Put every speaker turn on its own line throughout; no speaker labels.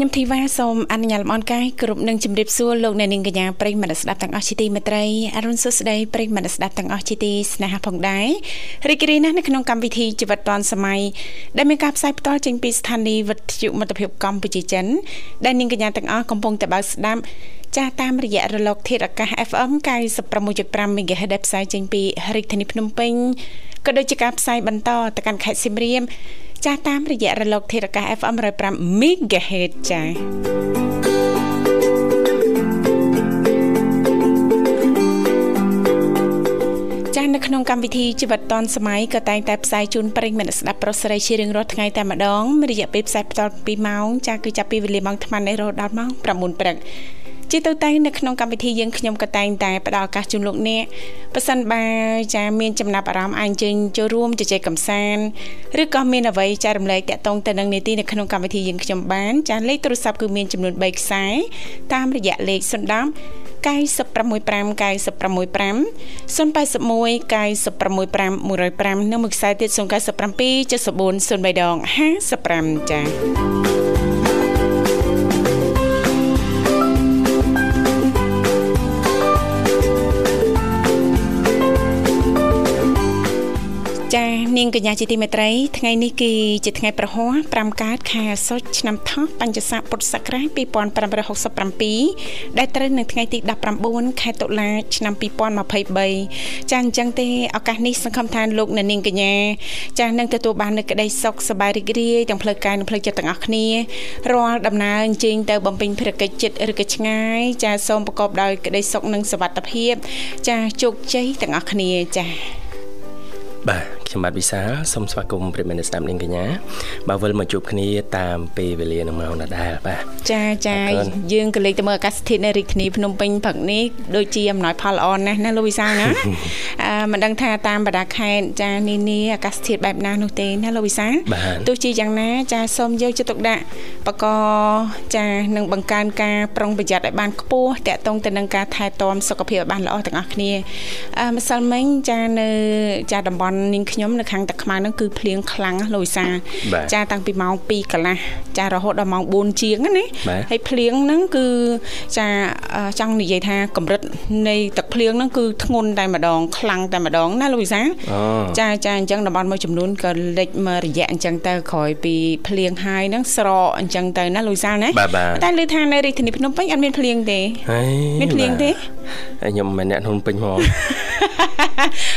ខ្ញុំធីវ៉ាសូមអនុញ្ញាតលំអរកាយគ្រប់នឹងជម្រាបសួរលោកអ្នកនាងកញ្ញាប្រិយមិត្តស្ដាប់ទាំងអស់ជាទីមេត្រីអរុនសុស្ដីប្រិយមិត្តស្ដាប់ទាំងអស់ជាទីស្នេហាផងដែររីករាយណាស់នៅក្នុងកម្មវិធីជីវិតឌွန်សម័យដែលមានការផ្សាយផ្ទាល់ចេញពីស្ថានីយ៍វិទ្យុមិត្តភាពកម្ពុជាចិនដែលនាងកញ្ញាទាំងអស់កំពុងតបស្ដាប់ចាស់តាមរយៈរលកធាតុអាកាស FM 96.5 MHz ដែលផ្សាយចេញពីរាជធានីភ្នំពេញក៏ដូចជាការផ្សាយបន្តទៅកាន់ខេត្តសៀមរាប ចាស់តាមរយៈរលកធាតុអាកាស FM 105 MHz ចា៎ចាស់នៅក្នុងកម្មវិធីជីវិតឌွန်សម័យក៏តែងតែផ្សាយជូនប្រិយមិត្តស្ដាប់ប្រុសស្រីជារៀងរាល់ថ្ងៃតែម្ដងរយៈពេលផ្សាយបន្ត2ម៉ោងចាស់គឺចាប់ពីវេលាម៉ោង8:00នេះរហូតដល់ម៉ោង9:00ព្រឹក ជាទៅតែនៅក្នុងកម្មវិធីយើងខ្ញុំក៏តែងតែផ្ដល់ឱកាសជូនលោកអ្នកប៉ះសិនបើចាមានចំណាប់អារម្មណ៍អាចអញ្ជើញចូលរួមជជែកកម្សាន្តឬក៏មានអ្វីចែករំលែកតាក់ទងទៅនឹងនីតិនៅក្នុងកម្មវិធីយើងខ្ញុំបានចាលេខទូរស័ព្ទគឺមានចំនួន3ខ្សែតាមរយៈលេខ010 965 965 081 965 105និងមួយខ្សែទៀត097 74 03ដង55ចា៎ នាងកញ្ញាជាទីមេត្រីថ្ងៃនេះគឺជាថ្ងៃប្រហ័ស5កើតខែអាសត់ឆ្នាំថោះបัญចស័កពុទ្ធសករាជ2567ដែលត្រូវនៅថ្ងៃទី19ខែតុលាឆ្នាំ2023ចាអញ្ចឹងទេឱកាសនេះសង្ឃឹមថាលោកអ្នកនាងកញ្ញាចានឹងទទួលបាននូវក្តីសុខសប្បាយរីករាយទាំងផ្លូវកាយនិងផ្លូវចិត្តទាំងអស់គ្នារាល់ដំណើរអញ្ជើញទៅបំពេញភារកិច្ចចិត្តឬក៏ឆ្ងាយចាសូមប្រកបដោយក្តីសុខនិងសុវត្ថិភាព ចាជោគជ័យទាំងអស់គ្នាចា
បាទ ខ្ញុំបាទវិសាលសូមស្វាគមន៍ប្រិមត្តស្ដាប់នាងកញ្ញាបាទវិលមកជួបគ្នាតាមពេលវេលានឹងម៉ោងដដែលបាទ
ចាចាយើងក៏លេខទៅមើលអាកាសធាតុនៅរាជធានីភ្នំពេញព្រឹកនេះដូចជាអំណោយផលល្អណាស់ណាលោកវិសាលណាអឺមិនដឹងថាតាមបណ្ដាខេត្តចានេះនេះអាកាសធាតុបែបណានោះទេណាលោកវិសាលទោះជាយ៉ាងណា ចាសូមយកចិត្តទុកដាក់បកចានឹងបង្កើនការប្រុងប្រយ័ត្នឲ្យបានខ្ពស់តាក់ទងទៅនឹងការថែទាំសុខភាពឲ្យបានល្អទាំងអស់គ្នាអឺម្សិលមិញចានៅចាតំបន់នាងខ្ញុំនៅខាងតាខ្មៅហ្នឹងគឺភ្លៀងខ្លាំងលោកវិសាចាតាំងពីម៉ោង2កន្លះចារហូតដល់ម៉ោង4ជាងណាហើយភ្លៀងហ្នឹងគឺចាចង់និយាយថាកម្រិតនៃទឹកភ្លៀងហ្នឹងគឺធ្ងន់តែម្ដងខ្លាំងតែម្ដងណាលោកវិសាចាចាអញ្ចឹងតំបន់មួយចំនួនក៏លិចមករយៈអញ្ចឹងទៅក្រោយពីភ្លៀងហើយហ្នឹងស្រកអញ្ចឹងទៅណាលោកវិសាណាតែលើថានៅរាជធានីភ្នំពេញអត់មានភ្លៀងទេមានភ្លៀងទេ
ខ្ញុំមិនអ្នកភ្នំពេញហ្មង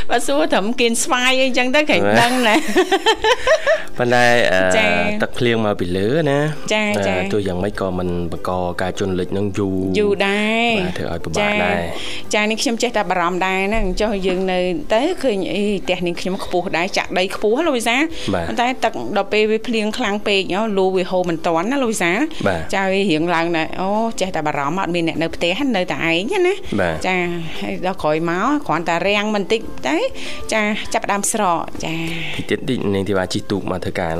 បើសួរត្រឹមគៀនស្វាយអីចឹងទៅក្រែងដឹងណា
ប៉ុន្តែទឹកភ្លៀងមកពីលើណា
ចាចា
ទោះយ៉ាងម៉េចក៏មិនបង្កការជន់លិចនឹងយូរ
យូរដែរ
បាទធ្វើឲ្យពិបាកដែរ
ចានេះខ្ញុំចេះតែបារម្ភដែរណាចុះយើងនៅទៅឃើញអីផ្ទះនេះខ្ញុំខ្ពស់ដែរចាក់ដីខ្ពស់លោកវិសាប៉ុន្តែទឹកដល់ពេលវាភ្លៀងខ្លាំងពេកលូវាហូរមិនតាន់ណាលោកវិសាចាវារៀងឡើងដែរអូចេះតែបារម្ភអត់មានអ្នកនៅផ្ទះនៅតែឯងណាចាហើយដល់ក្រោយមកគ្រាន់តែរាំងបន្តិចតែចាចាប់ដើមស្រកចា
ពីទៀតតិចនាងធីវ៉ាជីទូកមកធ្វើការ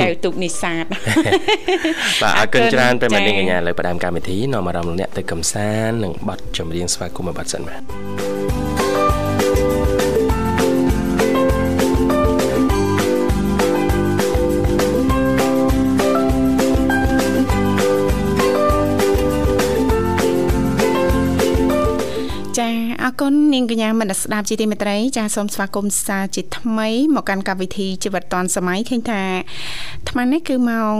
ចៅទូកនេសាទ
បាទអរគុណច្រើនប្រិមត្តនាងកញ្ញាលើផ្ដើមកម្មវិធីនាំអារម្មណ៍អ្នកទៅកំសាន្តនិងបတ်ចម្រៀងស្វាគមន៍បတ်សិនបាទ
អរគុណ នាងកញ្ញាមនស្ដាប់ជាទីមេត្រីចាសូមស្វាគមន៍សាជាថ្មីមកកាន់កម្មវិធីជីវិតឌွန်សម័យឃើញថាអាត្មានេះគឺម៉ោង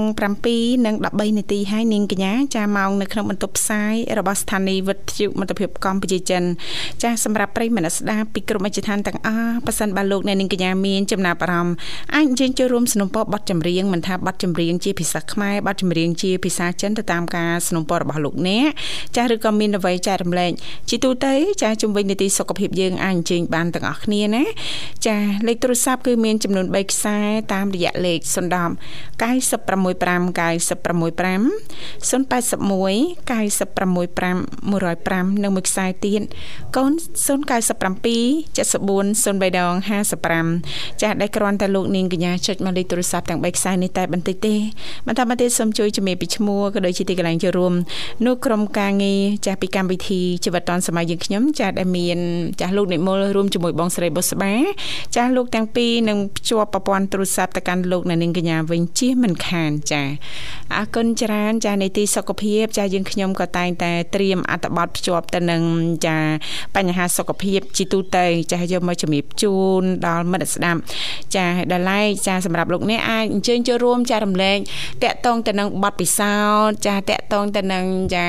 7:13នាទីហើយនាងកញ្ញាចាម៉ោងនៅក្នុងបន្ទប់ផ្សាយរបស់ស្ថានីយ៍វិទ្យុមិត្តភាពកម្ពុជាចិនចាសម្រាប់ប្រិយមិត្តស្ដាប់ពីក្រុមអិច្ចឋានទាំងអស់ប៉ះសិនបើលោកអ្នកនាងកញ្ញាមានចំណាប់អារម្មណ៍អាចអញ្ជើញចូលរួមสนับสนุนបទចម្រៀងមិនថាបទចម្រៀងជាភាសាខ្មែរបទចម្រៀងជាភាសាចិនទៅតាមការสนับสนุนរបស់លោកអ្នកចាឬក៏មានអ្វីចែករំលែកជាទូទៅចាជំ វិញនីតិសុខភាពយើងអាចអញ្ជើញបានទាំងអស់គ្នាណាចាលេខទូរស័ព្ទគឺមានចំនួន3ខ្សែតាមរយៈលេខ010 965 965 081 965 105និងមួយខ្សែទៀតកូន097 74 03ដង55ចាស់ដែលគ្រាន់តែលោកនាងកញ្ញាចុចមកលេខទូរស័ព្ទទាំង3ខ្សែនេះតែបន្តិចទេបន្តមកទៀតសូមជួយជំរាបពីឈ្មោះក៏ដូចជាទីកន្លែងចូលរួមនោះក្រុមការងារចាស់ពីកម្មវិធីជីវិតឌွန်សម័យយើងខ្ញុំចាស់ដែលមានចាស់លោកនិមលរួមជាមួយបងស្រីបុស្បាចាស់លោកទាំងពីរនឹងភ្ជាប់ប្រព័ន្ធទូរស័ព្ទទៅកាន់លោកអ្នកនាងកញ្ញាវិញជាមិនខានចាស់អរគុណច្រើនចាស់នីតិសុខភាពចាស់យើងខ្ញុំក៏តែងតែត្រៀមអត្ថបទភ្ជាប់ទៅនឹងចាបញ្ហាសុខភាពជាទូទៅចាស់យកមកជំរាបជូនដល់មិត្តស្ដាប់ចាដល់ឡែកចាសម្រាប់លោកអ្នកអាចអញ្ជើញចូលរួមចារំលែកតកតងទៅនឹងបទពិសោធន៍ចាតកតងទៅនឹងចា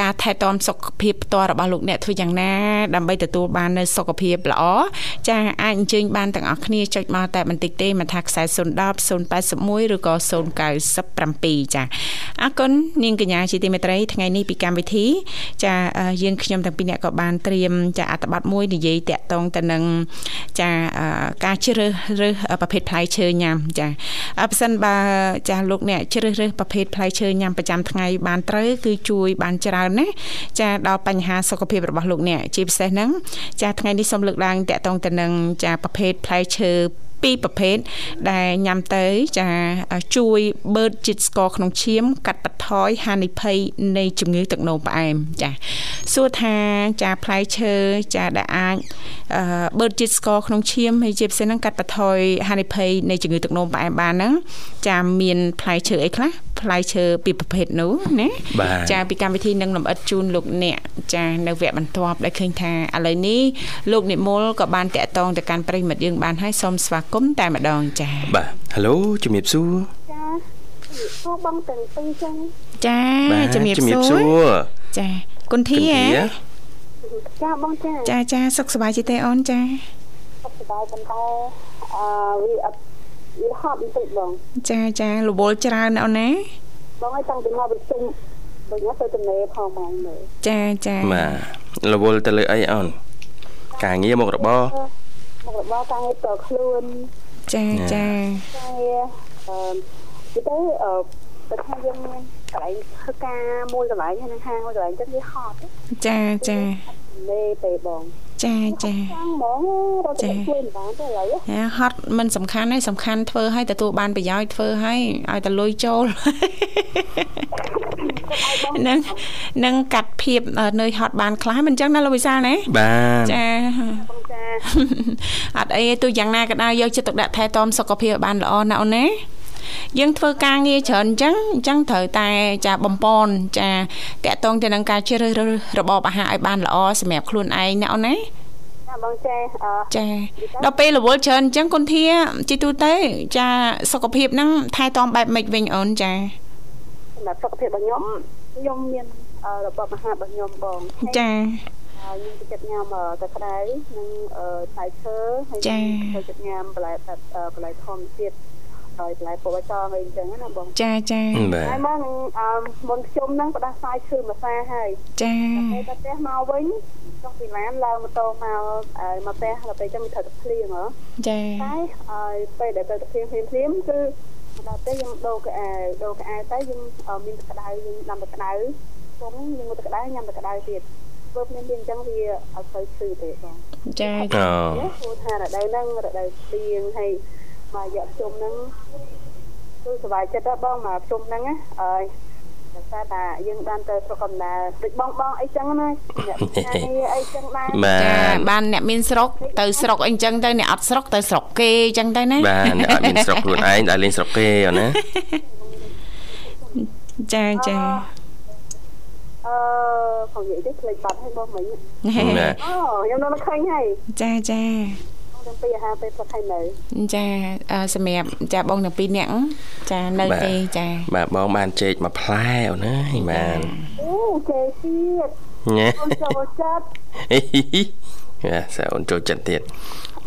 ការថែទាំសុខភាពផ្ទាល់របស់លោកអ្នកធ្វើយ៉ាងណាដើម្បីទទួលបាននូវសុខភាពល្អចាអាចអញ្ជើញបានទាំងអស់គ្នាចុចមកតែបន្តិចទេមិនថាខ្សែ010 081ឬក៏097ចាអរគុណនាងកញ្ញាជាទីមេត្រីថ្ងៃនេះពីកម្មវិធី ចាយើងខ្ញុំទាំងពីរអ្នកក៏បានត្រៀមចាអត្ថបទមួយនិយាយតាក់ទងទៅនឹងចាការជ្រើសរើសប្រភេទផ្លែឈើញ៉ាំចាបើសិនបើចាលោកអ្នកជ្រើសរើសប្រភេទផ្លែឈើញ៉ាំប្រចាំថ្ងៃបានត្រូវគឺជួយបានច្រើនណាចាដល់បញ្ហាសុខភាពរបស់លោកអ្នកជាពិសេសហ្នឹងចាថ្ងៃនេះសូមលើកឡើងតាក់ទងទៅនឹងចាប្រភេទផ្លែឈើពីរប្រភេទដែលញ៉ាំទៅចាជួយបឺតជាតិស្ករក្នុងឈាម កាត់បន្ថយហានិភ័យនៃជំងឺទឹកនោមផ្អែមចាសួរថាចាផ្លែឈើចាដែលអាចបឺតជាតិស្ករក្នុងឈាមហើយជាពិសេសហ្នឹងកាត់បន្ថយហានិភ័យនៃជំងឺទឹកនោមផ្អែមបានហ្នឹងចាមានផ្លែឈើអីខ្លះ ផ្លែឈើពីប្រភេទនោះណាចាពីកម្មវិធីនឹងលំអិតជូនលោកអ្នកចានៅវគ្គបន្ទាប់ដែលឃើញថាឥឡូវនេះលោកនិមលក៏បានតាក់ទងទៅកាន់ប្រិមិត្តយើងបានហើយសូមស្វាគមន៍តែម្ដងចា
បាទហៅជំរាបសួរ
ចាសួរបងទាំងពីរចឹង
ចាជំរាបសួរចាគុនធា
ចាបងចា
ចាចាសុខសប្បាយទេអូនចា
សុខសប្បាយប៉ុន្តែអឺវាអត់ វាហត់បន្តិចបង
ចាចារវល់ច្រើនអូនណា
បងឲ្យតាំងពីមកប្រជុំបងទៅទំនេរផងមកមើល
ចាចា
បាទរវល់ទៅលើអីអូនការងារមុខរបរ
មុខរបរការងារតខ្លួន
ចាចា
ការងារអឺទៅទៅអឺបើថាយើងមានកន្លែងធ្វើការមួយកន្លែងហ្នឹងហាងមួយកន្លែងទៅវាហត់
ចាចា
លេពេលបង
ចាចា
ហ្មងរត់ទៅជួយមិនបានទេឥឡូវ
ហត់មិនសំខាន់ទេសំខាន់ធ្វើឲ្យទទួលបានប្រយោជន៍ធ្វើឲ្យឲ្យតែលុយចូលនឹងនឹងកាត់ភាពនឿយហត់បានខ្លះមិនអញ្ចឹងណាលោកវិសាលណា
បាទ
ចាចាអត់អីទូយ៉ាងណាក៏ដោយយកចិត្តទុកដាក់ថែទាំសុខភាពបានល្អណាអូនណា យើងធ្វើការងារច្រើនអញ្ចឹងអញ្ចឹងត្រូវតែចាបំពន់ចាតកតងទៅនឹងការជ្រើសរើសរបបអាហារឲ្យបានល្អសម្រាប់ខ្លួនឯងណាអូនណា
បងចា
ចាដល់ពេលរវល់ច្រើនអញ្ចឹងគុនធាជីទូទៅចាសុខភាពហ្នឹងថែទាំបែបម៉េចវិញអូនចា
សម្រាប់សុខភាពរបស់ខ្ញុំខ្ញុំមានរបបអាហាររបស់ខ្ញុំបង
ចា
ខ្ញុំចិត្តញ៉ាំតែក្តៅនិងផ្លែឈើ
ហើយខ្ញុំ
ចិត្តញ៉ាំបន្លែបន្លែធម្មជាតិ ដោយបន្លែពុកឲ្យតងអីអញ្ចឹងណាបង
ចាចា
ហើយមកនឹងមុនខ្ញុំហ្នឹងផ្ដាសាយឈឺមួយសាហើយ
ចា
ពេលទៅផ្ទះមកវិញចុះពីឡានឡើងម៉ូតូមកមកផ្ទះដល់ពេលចឹងមិនត្រូវទៅភ្លៀងហ៎
ចា
តែហើយពេលដែលទៅទៅភ្លៀងភ្លៀងភ្លៀងគឺដល់ពេលយើងដូរកៅអៅដូរកៅអៅទៅយើងមានទឹកក្តៅយើងដាំទឹកក្តៅពុំយើងមកទឹកក្តៅញ៉ាំទឹកក្តៅទៀតធ្វើភ្លាមៗអញ្ចឹងវាអត់ទៅឈឺទេបង
ចា
អូ
ព្រោះថារដូវហ្នឹងរដូវភ្លៀងហើយ មកយកជុំហ្នឹងគឺសុបាយចិត្តបងមកជុំហ្នឹងណាអើយតែថាយើងបានទៅស្រុកកំណើដូចបងបងអីចឹងណាអ្នកអីចឹងដែរ
ចាបានអ្នកមានស្រុកទៅស្រុកអីចឹងទៅអ្នកអត់ស្រុកទៅស្រុកគេអញ្ចឹងទៅណា
បាទអ្នកអត់មានស្រុកខ្លួនឯងដែលលេងស្រុកគេអូណា
ចាចា
អឺផងនិយាយទៅភ្លេចបាត់ឲ្យបងមិញ
ណា
អូខ្ញុំនៅឃើញហើយ
ចាចា
ខ្ញុំពីអាហារពេលព្រឹកហើយនៅ
ចាអឺសម្រាប់ចាបងទាំងពីរនាក់ចានៅទេចា
បាទបងបានចេកមួយផ្លែអូនណាបាន
អូចេទៀត
ញ៉ា
អូនចូលចិត្ត
យ៉ាសើអូនចូលចិត្តទៀត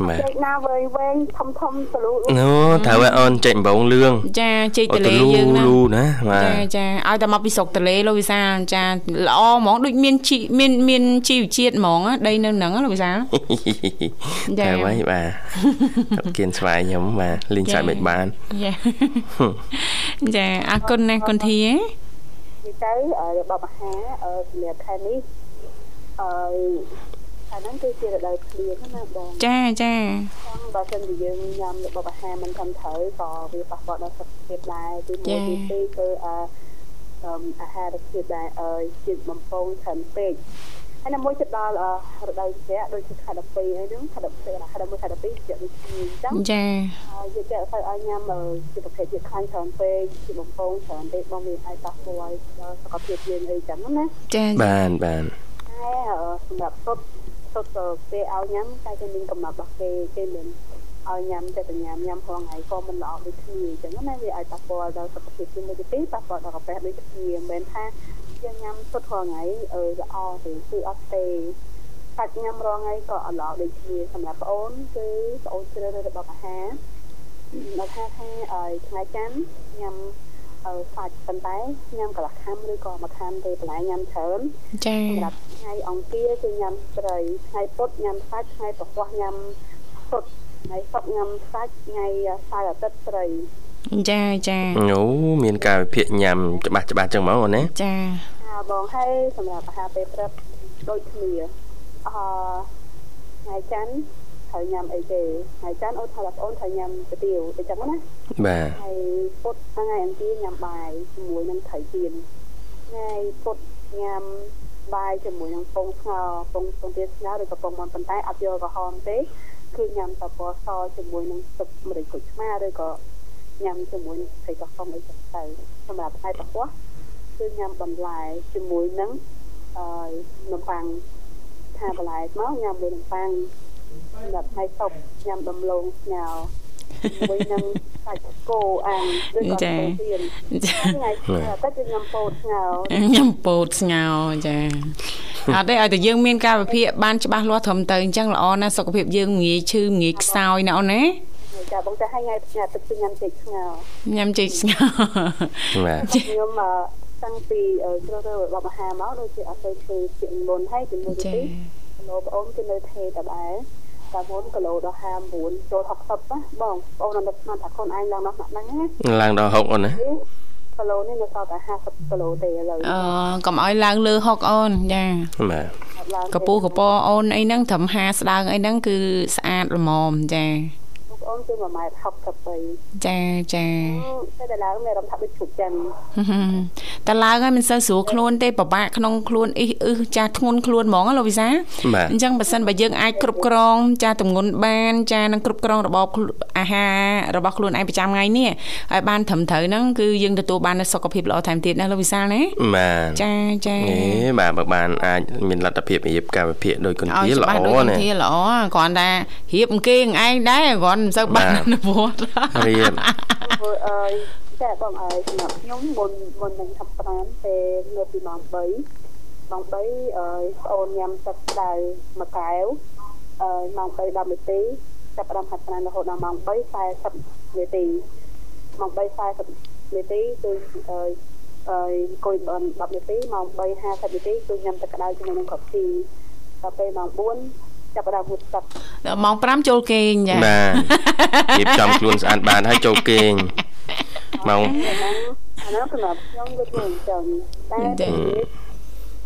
បាទ
ចេកណាវែងវែងធំធំសលូ
អូត្រូវឲ្យអូនចេកដំបងលឿង
ចាចេក
អូ
ត
ទៅ
លេ
លូ
យើងណា
លូណាបាទ
ចាចាឲ្យតែមកពីស្រុកតលេលោកវិសាលចាល្អហ្មងដូចមានជីមានមានជីវជាតិហ្មងណាដីនៅហ្នឹងណាលោកវិសាលចា
តែໄວបាទអត់គៀនស្វាយខ្ញុំបាទលេងស្វាយមិនបាន
ចាចាអរគុណណាស់គុនធា
និយាយទៅរបបអាហារអឺសម្រាប់ខែនេះអឺ អាហ្នឹងគឺជារដូវភ្លៀងណាបង
ចាចា
ចឹងបើសិនជាយើងញ៉ាំរបបអាហារមិនត្រឹមត្រូវក៏វាប៉ះពាល់ដល់សុខភាពដែរទីមួយទីពីរគឺអឺអឺអាហារភាពដែរអឺជាតិបំពងច្រើនពេកហើយនៅមួយទៀតដល់អឺរដូវជ្រក់ដូចជាខែ12អីហ្នឹងខែ12ខែ11ខែ12ជាដូចគ្នាអញ្ចឹង
ចា
ហើយយើងចេះទៅឲ្យញ៉ាំអឺជាប្រភេទជាតិខ្លាញ់ច្រើនពេកជាបំពងច្រើនពេកបងមានអាចប៉ះពាល់ដល់សុខភាពយើងអីចឹងណា
ចា
បានបាន
តែអឺសម្រាប់សុទ្ធ សុទ្ធទៅពេលឲ្យញ៉ាំតែគេមានកំណត់របស់គេគេមានឲ្យញ៉ាំតែតែញ៉ាំញ៉ាំផងថ្ងៃក៏មិនល្អដូចគ្នាអញ្ចឹងណាវាអាចប៉ះពាល់ដល់សុខភាពជាមួយទីពីរប៉ះពាល់ដល់កាពះដូចគ្នាមិនមែនថាយើងញ៉ាំសុទ្ធរាល់ថ្ងៃអឺល្អទេគឺអត់ទេសាច់ញ៉ាំរាល់ថ្ងៃក៏អត់ល្អដូចគ្នាសម្រាប់ប្អូនគឺប្អូនជ្រើសរើសរបបអាហារដល់ថាថាឲ្យថ្ងៃច័ន្ទញ៉ាំអឺ សាច់ប៉ុន្តែញ៉ាំកន្លះខាំឬក៏មួយខាំទេបន្លែញ៉ាំច្រើន
ចា
សម្រាប់ថ្ងៃអង្គារគឺញ៉ាំត្រីថ្ងៃពុធញ៉ាំសាច់ថ្ងៃប្រហ័សញ៉ាំសុទ្ធថ្ងៃសុក្រញ៉ាំសាច់ថ្ងៃសៅរ៍អាទិត្យត្រី
ចាចា
អូមានការវិភាគញ៉ាំច្បាស់ច្បាស់ចឹងហ្មងអូនណា
ចា
អាបងហើយសម្រាប់អាហារពេលព្រឹកដូចគ្នាអឺថ្ងៃច័ន្ទ ត្រូវញ៉ាំអីទេថ្ងៃច័ន្ទអូនថាបងអូនត្រូវញ៉ាំគុយទាវអញ្ចឹងណា
បាទ
ថ្ងៃពុធថ្ងៃអង្គារញ៉ាំបាយជាមួយនឹងត្រីចៀនថ្ងៃពុធញ៉ាំបាយជាមួយនឹងពងស្ងោរពងពងទាស្ងោរឬក៏ពងមាន់ប៉ុន្តែអត់យកក្រហមទេគឺញ៉ាំតែពណ៌សជាមួយនឹងទឹកម្រេចក្រូចឆ្មាឬក៏ញ៉ាំជាមួយនឹងត្រីកោះកុំអីចឹងទៅសម្រាប់ថ្ងៃប្រហ័សគឺញ៉ាំបន្លែជាមួយនឹងអឺនំប៉័ងថាបន្លែមកញ៉ាំមួយនំប៉័ង សម្រាប់ថ្ងៃសុកញ៉ាំដំឡូងស្ងោរជាមួយនឹងសាច់គោអាំងឬក៏ទៅទៀន
ចា
ថ្ងៃតែគឺញ៉ាំពោតស្ងោរ
ញ៉ាំពោតស្ងោរចាអត់ទេឲ្យតែយើងមានការវិភាគបានច្បាស់លាស់ត្រឹមត្រូវអញ្ចឹងល្អណាស់សុខភាពយើងងាយឈឺងាយខ្សោយណាអូនណា
ចាបងចាឲ្យថ្ងៃផ្ញើទឹកគឺញ៉ាំចេកស្ងោរ
ញ៉ាំចេកស្ងោរ
បាទ
ខ្ញុំអឺតាំងពីអឺជ្រើសរើសរបបអាហារមកដូចជាអត់ទៅធ្វើជាមុនហើយពីមុន
ចា
ទីគីឡូបងអូនគឺនៅថេតដែរ តែមុនគីឡូដល់59ចូល60ណាបងបងអូននៅស្មានថាខ្លួនឯងឡើងដល់ហ្នឹងណា
ឡើងដល់6អូនណា
គីឡូនេះនៅសល់តែ50គីឡូទេឥឡូវ
អឺកុំឲ្យឡើងលើ60អូនចា
បាទ
ឡើង
កពូកពអូនអីហ្នឹងត្រឹម50ស្ដើងអីហ្នឹងគឺស្អាតល្មមចា
បងអូនគឺ1ម៉ែត្រ63
ចាចា
តែតែឡើងមានអារម្មណ៍ថាដូចជុកចឹង
តែឡើងហើយមិនសូវស្រួលខ្លួនទេពិបាកក្នុងខ្លួនអ៊ីអឺចាធ្ងន់ខ្លួនហ្មងណាលោកវិសា
បាទ
អញ្ចឹងបើសិនបើយើងអាចគ្រប់គ្រងចាទម្ងន់បានចានឹងគ្រប់គ្រងរបបខ្លួនអាហាររបស់ខ្លួនឯងប្រចាំថ្ងៃនេះឲ្យបានត្រឹមត្រូវហ្នឹងគឺយើងទទួលបាននូវសុខភាពល្អថែមទៀតណាលោកវិសាលណា
បាទ
ចាចា
ហេបាទបើបានអាចមានលទ្ធភាពរៀបការវិភាគដោយគុណ
ឲ្យ
ធា
ច្បា
ល្អ
ស់ដូច
ណា
ធាល្អគ្រាន់តែរៀបអង្គេងឯងដែរគ្រាន់មិនសូវបាន
បាទ
អនុវត្ត
រៀប
ធ្វើអើយតែបងអើយសម្រាប់ខ្ញុំមុនមុននឹងហាត់ប្រាណពេលនៅពីម៉ោង3ម៉ោង3អើយប្អូនញ៉ាំទឹកក្តៅមួយកែវអើយម៉ោង3 10នាទីចាប់ផ្ដើមហាត់ប្រាណរហូតដល់ម៉ោង3 40នាទីម៉ោង3 40នាទីគឺអើយអើយអង្គុយបាន10នាទីម៉ោង3 50នាទីគឺញ៉ាំទឹកក្តៅជាមួយនឹងកាហ្វេដល់ពេលម៉ោង4 ចាប់ផ្ដើមហូបទឹក
ដល់ម៉ោង5ចូលគេងចា
បាទរៀបចំខ្លួនស្អាតបានហើយចូលគេងម៉ោង
អាហ្នឹងអាហ្នឹងសម្រាប់ខ្ញុំវាធ្វើអញ្ចឹងតែពេលនេះ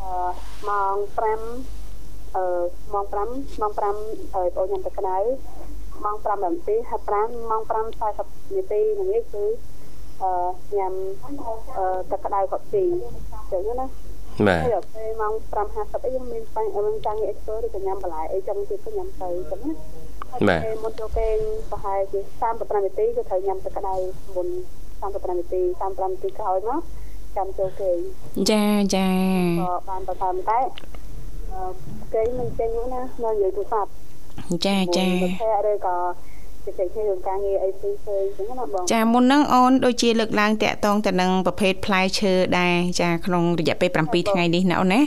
អឺម៉ោង5អឺម៉ោង5ម៉ោង5អឺបងញ៉ាំទឹកក្តៅម៉ោង5នាទីហាត់ប្រាណម៉ោង5 40នាទីនឹងនេះគឺអឺញ៉ាំអឺទឹកក្តៅកប់ទីអញ្ចឹងណា
បាទ
ហើយដល់ពេលម៉ោង5:50អីយើងមានបាញ់មានតាំងអីធ្វើឬក៏ញ៉ាំបន្លែអីចឹងទៀតក៏ញ៉ាំទៅអញ្ចឹងណាហើយពេលមុនចូលគេងប្រហែលជា35នាទីគឺត្រូវញ៉ាំទឹកក្តៅមុន35នាទី35នាទីក្រោយមកចាំចូលគេ
ចាចា
ក៏បានបន្ថែមតែអឺគេមិនចេញនោះណានៅនិយាយទូរស័ព្ទ
ចាចា
មួយមិត្តភ័ក្តិឬក៏ ជជែកគ្នារឿងការងារអីផ្សេងៗអញ្ចឹងណាបង
ចាមុនហ្នឹងអូនដូចជាលើកឡើងតាក់ទងទៅនឹងប្រភេទផ្លែឈើដែរចាក្នុងរយៈពេល7ថ្ងៃនេះណាអូនណា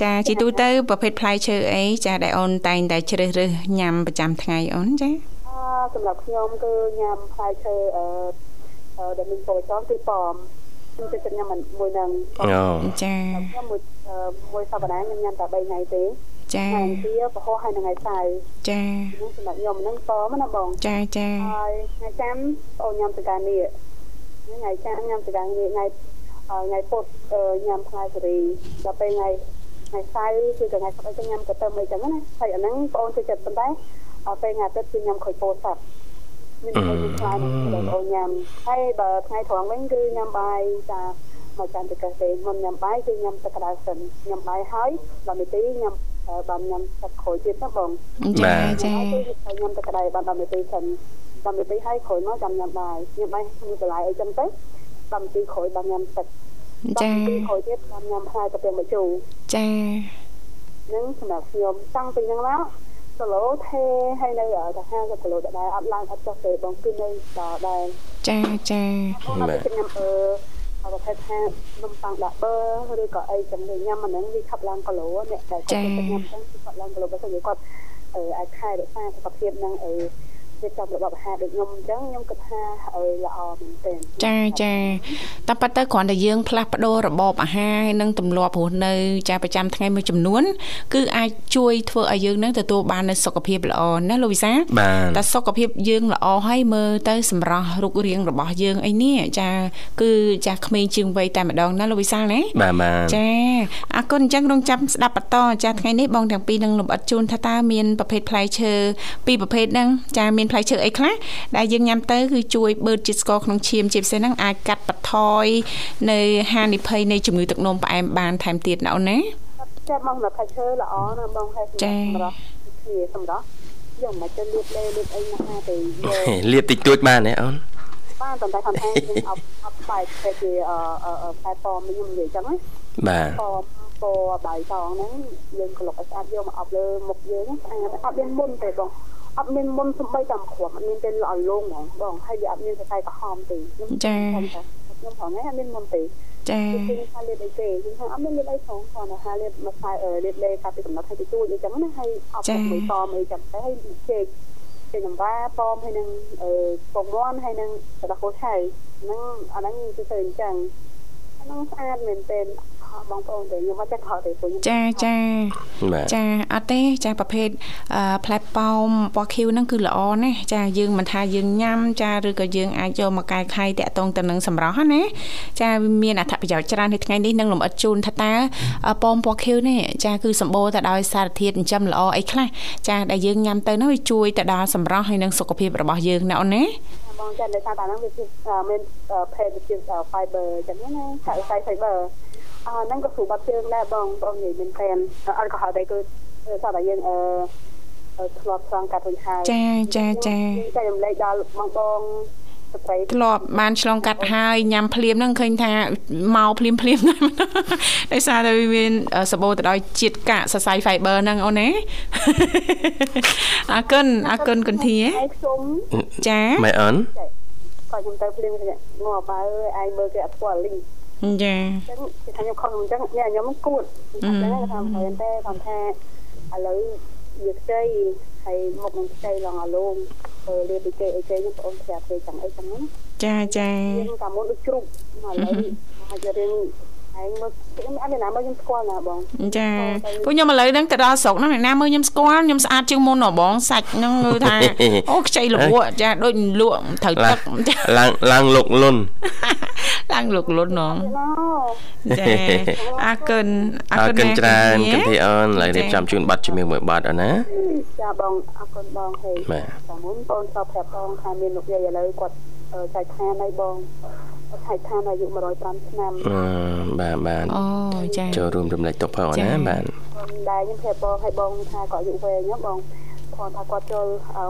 ចាជាទូទៅប្រភេទផ្លែឈើអីចាដែលអូនតែងតែជ្រើសរើសញ៉ាំប្រចាំថ្ងៃអូនចា
អឺសម្រាប់ខ្ញុំគឺញ៉ាំផ្លែឈើអឺអឺដែលមានពលចរគឺប៉មខ្ញុំចូលចិត្តញ៉ាំមួយនឹង
អូ
ចា
ខ្ញុំមួយអឺមួយសប្តាហ៍ខ្ញុំញ៉ាំតែ3ថ្ងៃទេ
ចា
ថ្ងៃទីពហុហើយនឹងថ្ងៃសៅរ៍
ចា
ហ្នឹងសម្រាប់ខ្ញុំហ្នឹងប៉មណាបង
ចាចា
ហើយថ្ងៃចាំបងញ៉ាំសកានេះថ្ងៃចាំញ៉ាំសកានេះថ្ងៃថ្ងៃពុធញ៉ាំផ្លែសេរីដល់ពេលថ្ងៃថ្ងៃសៅរ៍គឺថ្ងៃស្អែកទៅញ៉ាំកតឹមអីចឹងណាហើយអាហ្នឹងបងចូលចិត្តប៉ុន្តែពេលថ្ងៃអាទិត្យគឺញ៉ាំខូចពោធិ៍សាត់មានតែមានខ្លាញ់បងអូនញ៉ាំហើយបើថ្ងៃត្រង់វិញគឺញ៉ាំបាយតាមកចាំទៅកេះទេមុនញ៉ាំបាយគឺញ៉ាំទឹកក្តៅសិនញ៉ាំបាយហើយ10នាទីញ៉ាំ បានញ៉ាំទឹកក្រូចទៀតណាបង
ចាចា
ហើយញ៉ាំទឹកក្តៅបាន10នាទីសិន10នាទីហើយក្រោយមកចាំញ៉ាំបាយញ៉ាំបាយមានបន្លែអីចឹងទៅ10នាទីក្រោយបានញ៉ាំទឹក
ចា
10នាទីក្រោយទៀតបានញ៉ាំផ្លែកាពីម្ជូរ
ចា
ហ្នឹងសម្រាប់ខ្ញុំតាំងពីហ្នឹងមកគីឡូថេហើយនៅតែ50គីឡូដដែលអត់ឡើងអត់ចុះទេបងគឺនៅដល់ដែរ
ចាចា
បងអ ត់ញ៉ាំអឺប្រភេទថានំប៉័ងដាក់ប៊ឺឬក៏អីចឹងញ៉ាំអាហ្នឹងវាខាប់ឡើងគីឡូអ្នកដែលគាត់ញ៉ាំចឹងគឺគាត់ឡើងគីឡូបើមិនគាត់អឺអាចខែរក្សាសុខភាពហ្នឹងអឺ វាចំរបបអាហារដូចខ្ញុំអញ្ចឹងខ្ញុំគិតថាឲ្យល្អមែនទែន
ចាចាតែប៉ុន្តែគ្រាន់តែយើងផ្លាស់ប្ដូររបបអាហារនិងទម្លាប់រស់នៅចាប្រចាំថ្ងៃមួយចំនួន គឺអាចជួយធ្វើឲ្យយើងនឹងទទួលបាននូវសុខភាពល្អណាលោកវិសា
បាទ
តែសុខភាពយើងល្អហើយមើលទៅសម្រស់រូបរាងរបស់យើងអីនេះចាគឺចាក្មេងជាងវ័យតែម្ដងណាលោកវិសាលណា
បាទបាទ
ចាអរគុណអញ្ចឹងរងចាំស្ដាប់បន្តចាថ្ងៃនេះបងទាំងពីរនឹងលំអិតជូនថាតើមានប្រភេទផ្លែឈើពីរប្រភេទហ្នឹងចាមានផ្លែឈើអីខ្លះដែលយើងញ៉ាំទៅគឺជួយបឺតជាតិស្ករក្នុងឈាមជាពិសេសហ្នឹងអាចកាត់បន្ថយនៅហានិភ័យនៃជំងឺទឹកនោមផ្អែមបានថែមទៀតណាអូនណា
ចាបងសម្រាប់ផាឈើល្អណាស់បងហើយសម្រាប់គ្នាសម្រាប់យកមកទៅលាបលេលាបអីណាទៅយក
លាបតិចតួចបានទេអូន
បានប៉ុន្តែគាត់ថាយើងអប់អប់បែកទៅជាអឺខ្សែប៉មខ្ញុំនិយាយចឹងណា
បាទ
ប៉មពណ៌បាយតងហ្នឹងយើងក្លុកឲ្យស្អាតយកមកអប់លើមុខយើងស្អាតអត់មានមុនទេបង អត់មានមុនសំបីតាមគ្រាប់អត់មានទេឲ្យលងហ្មងបងហើយវាអត់មានសរសៃក្រហមទេខ្ញុំខ្ញុំផងហ្នឹងអត់មានមុនទេ
ចា
គឺថាលេបអីទេគឺថាអត់មានលេបអីផងគ្រាន់តែថាលេបមកខ្សែលេបលេកាពីកំណត់ឲ្យទៅទួចអីចឹងណាហើយអប់មួយតមអីចឹងទៅហើយជែកជាចង្វាប៉មហើយនឹងអឺពងមាន់ហើយនឹងសដកោឆៅហ្នឹងអាហ្នឹងគឺទៅអញ្ចឹងអាហ្នឹងស្អាតមែនទែន បងប្អូនទេខ្ញុំអត់ចេះខកទេពួកខ្ញុំ
ចាចា
បាទ
ចាអត់ទេចាប្រភេទអឺផ្លែប៉ោមពណ៌ខៀវហ្នឹងគឺល្អណាស់ចាយើងមិនថាយើងញ៉ាំចាឬក៏យើងអាចយកមកកែខៃតាក់ទងទៅនឹងសម្រស់ណាចាវាមានអត្ថប្រយោជន៍ច្រើននៅថ្ងៃនេះនឹងលំអិតជូនថាតើប៉ោមពណ៌ខៀវនេះចាគឺសម្បូរទៅដោយសារធាតុចិញ្ចឹមល្អអីខ្លះចាដែលយើងញ៉ាំទៅនោះវាជួយទៅដល់សម្រស់ហើយនិងសុខភាពរបស់យើងណាអូនណា
បងចាដោយសារតែហ្នឹងវាជាមានផេតជា fiber ចឹងណាសាច់សាច់ fiber អឺ ហ្នឹងក៏ស្រួលបាត់ជើងដែរបងបងនិយាយមែនទែនអត់ក៏ហៅតែគឺសារតែយើងអឺធ្លាប់ស្រង់កាត់រួចហើយ
ចាចាចា
ចែករំលែកដល់បងបងស្ត្រី
ធ្លាប់បានឆ្លងកាត់ហើយញ៉ាំភ្លាមហ្នឹងឃើញថាមកភ្លាមភ្លាមដែរដោយសារតែវាមានសម្បូរទៅដោយជាតិកាកសរសៃ fiber ហ្នឹងអូនណាអរគុណអរគុណគុនធា
ឯងខ្ញុំ
ចា
ម៉ែអូន
គាត់ខ្ញុំទៅភ្លាមងាប់ហើយឯងមើលគេអត់ស្គាល់លីង
ចា
អញ្ចឹងគេថាខ្ញុំខំអញ្ចឹងញ៉ាំខ្ញុំគួតអញ្ចឹងថាមែនទេគាត់ថាឥឡូវវាខ្ចីហើយមុខនឹងខ្ចីឡងអាលងទៅលាពីគេអីគេខ្ញុំបងប្រាប់គេចឹងអីចឹងណា
ចាចា
យើងតាមមុនដូចជ្រុកឥឡូវមករៀនឯងមើលខ្ញុំអត់មានណាមើលខ្ញុំស្គាល់ណាបង
ចាពួកខ្ញុំឥឡូវហ្នឹងទៅដល់ស្រុកហ្នឹងអ្នកណាមើលខ្ញុំស្គាល់ខ្ញុំស្អាតជាងមុនហ៎បងសាច់ហ្នឹងគឺថាអូខ្ចីលក់ចាដូចលក់ត្រូវទឹក
ឡើងឡើងលុកលុន
ឡើងលុកលុនហ្នង
ណូ
ចាអរគុណ
អរគុណច្រើនគន្ធីអូនឡើយរៀបចំជូនប័ណ្ណជំនឿមួយប័ណ្ណអូនណា
ចាបងអរគុណបងហេ
បាទ
តាមមុនបងសបប្រាប់បងថាមានលោកយាយឥឡូវគាត់ចែកឋានឲ្យបងចែកឋានអាយុ105ឆ្នាំ
អឺបាទបាទ
អូចា
ចូលរួមរំលែកទុកផងណាបាទ
ដែលខ្ញុំប្រាប់បងឲ្យបងថាគាត់អាយុវែងហ្នឹងបងគាត់ថាគាត់ចូល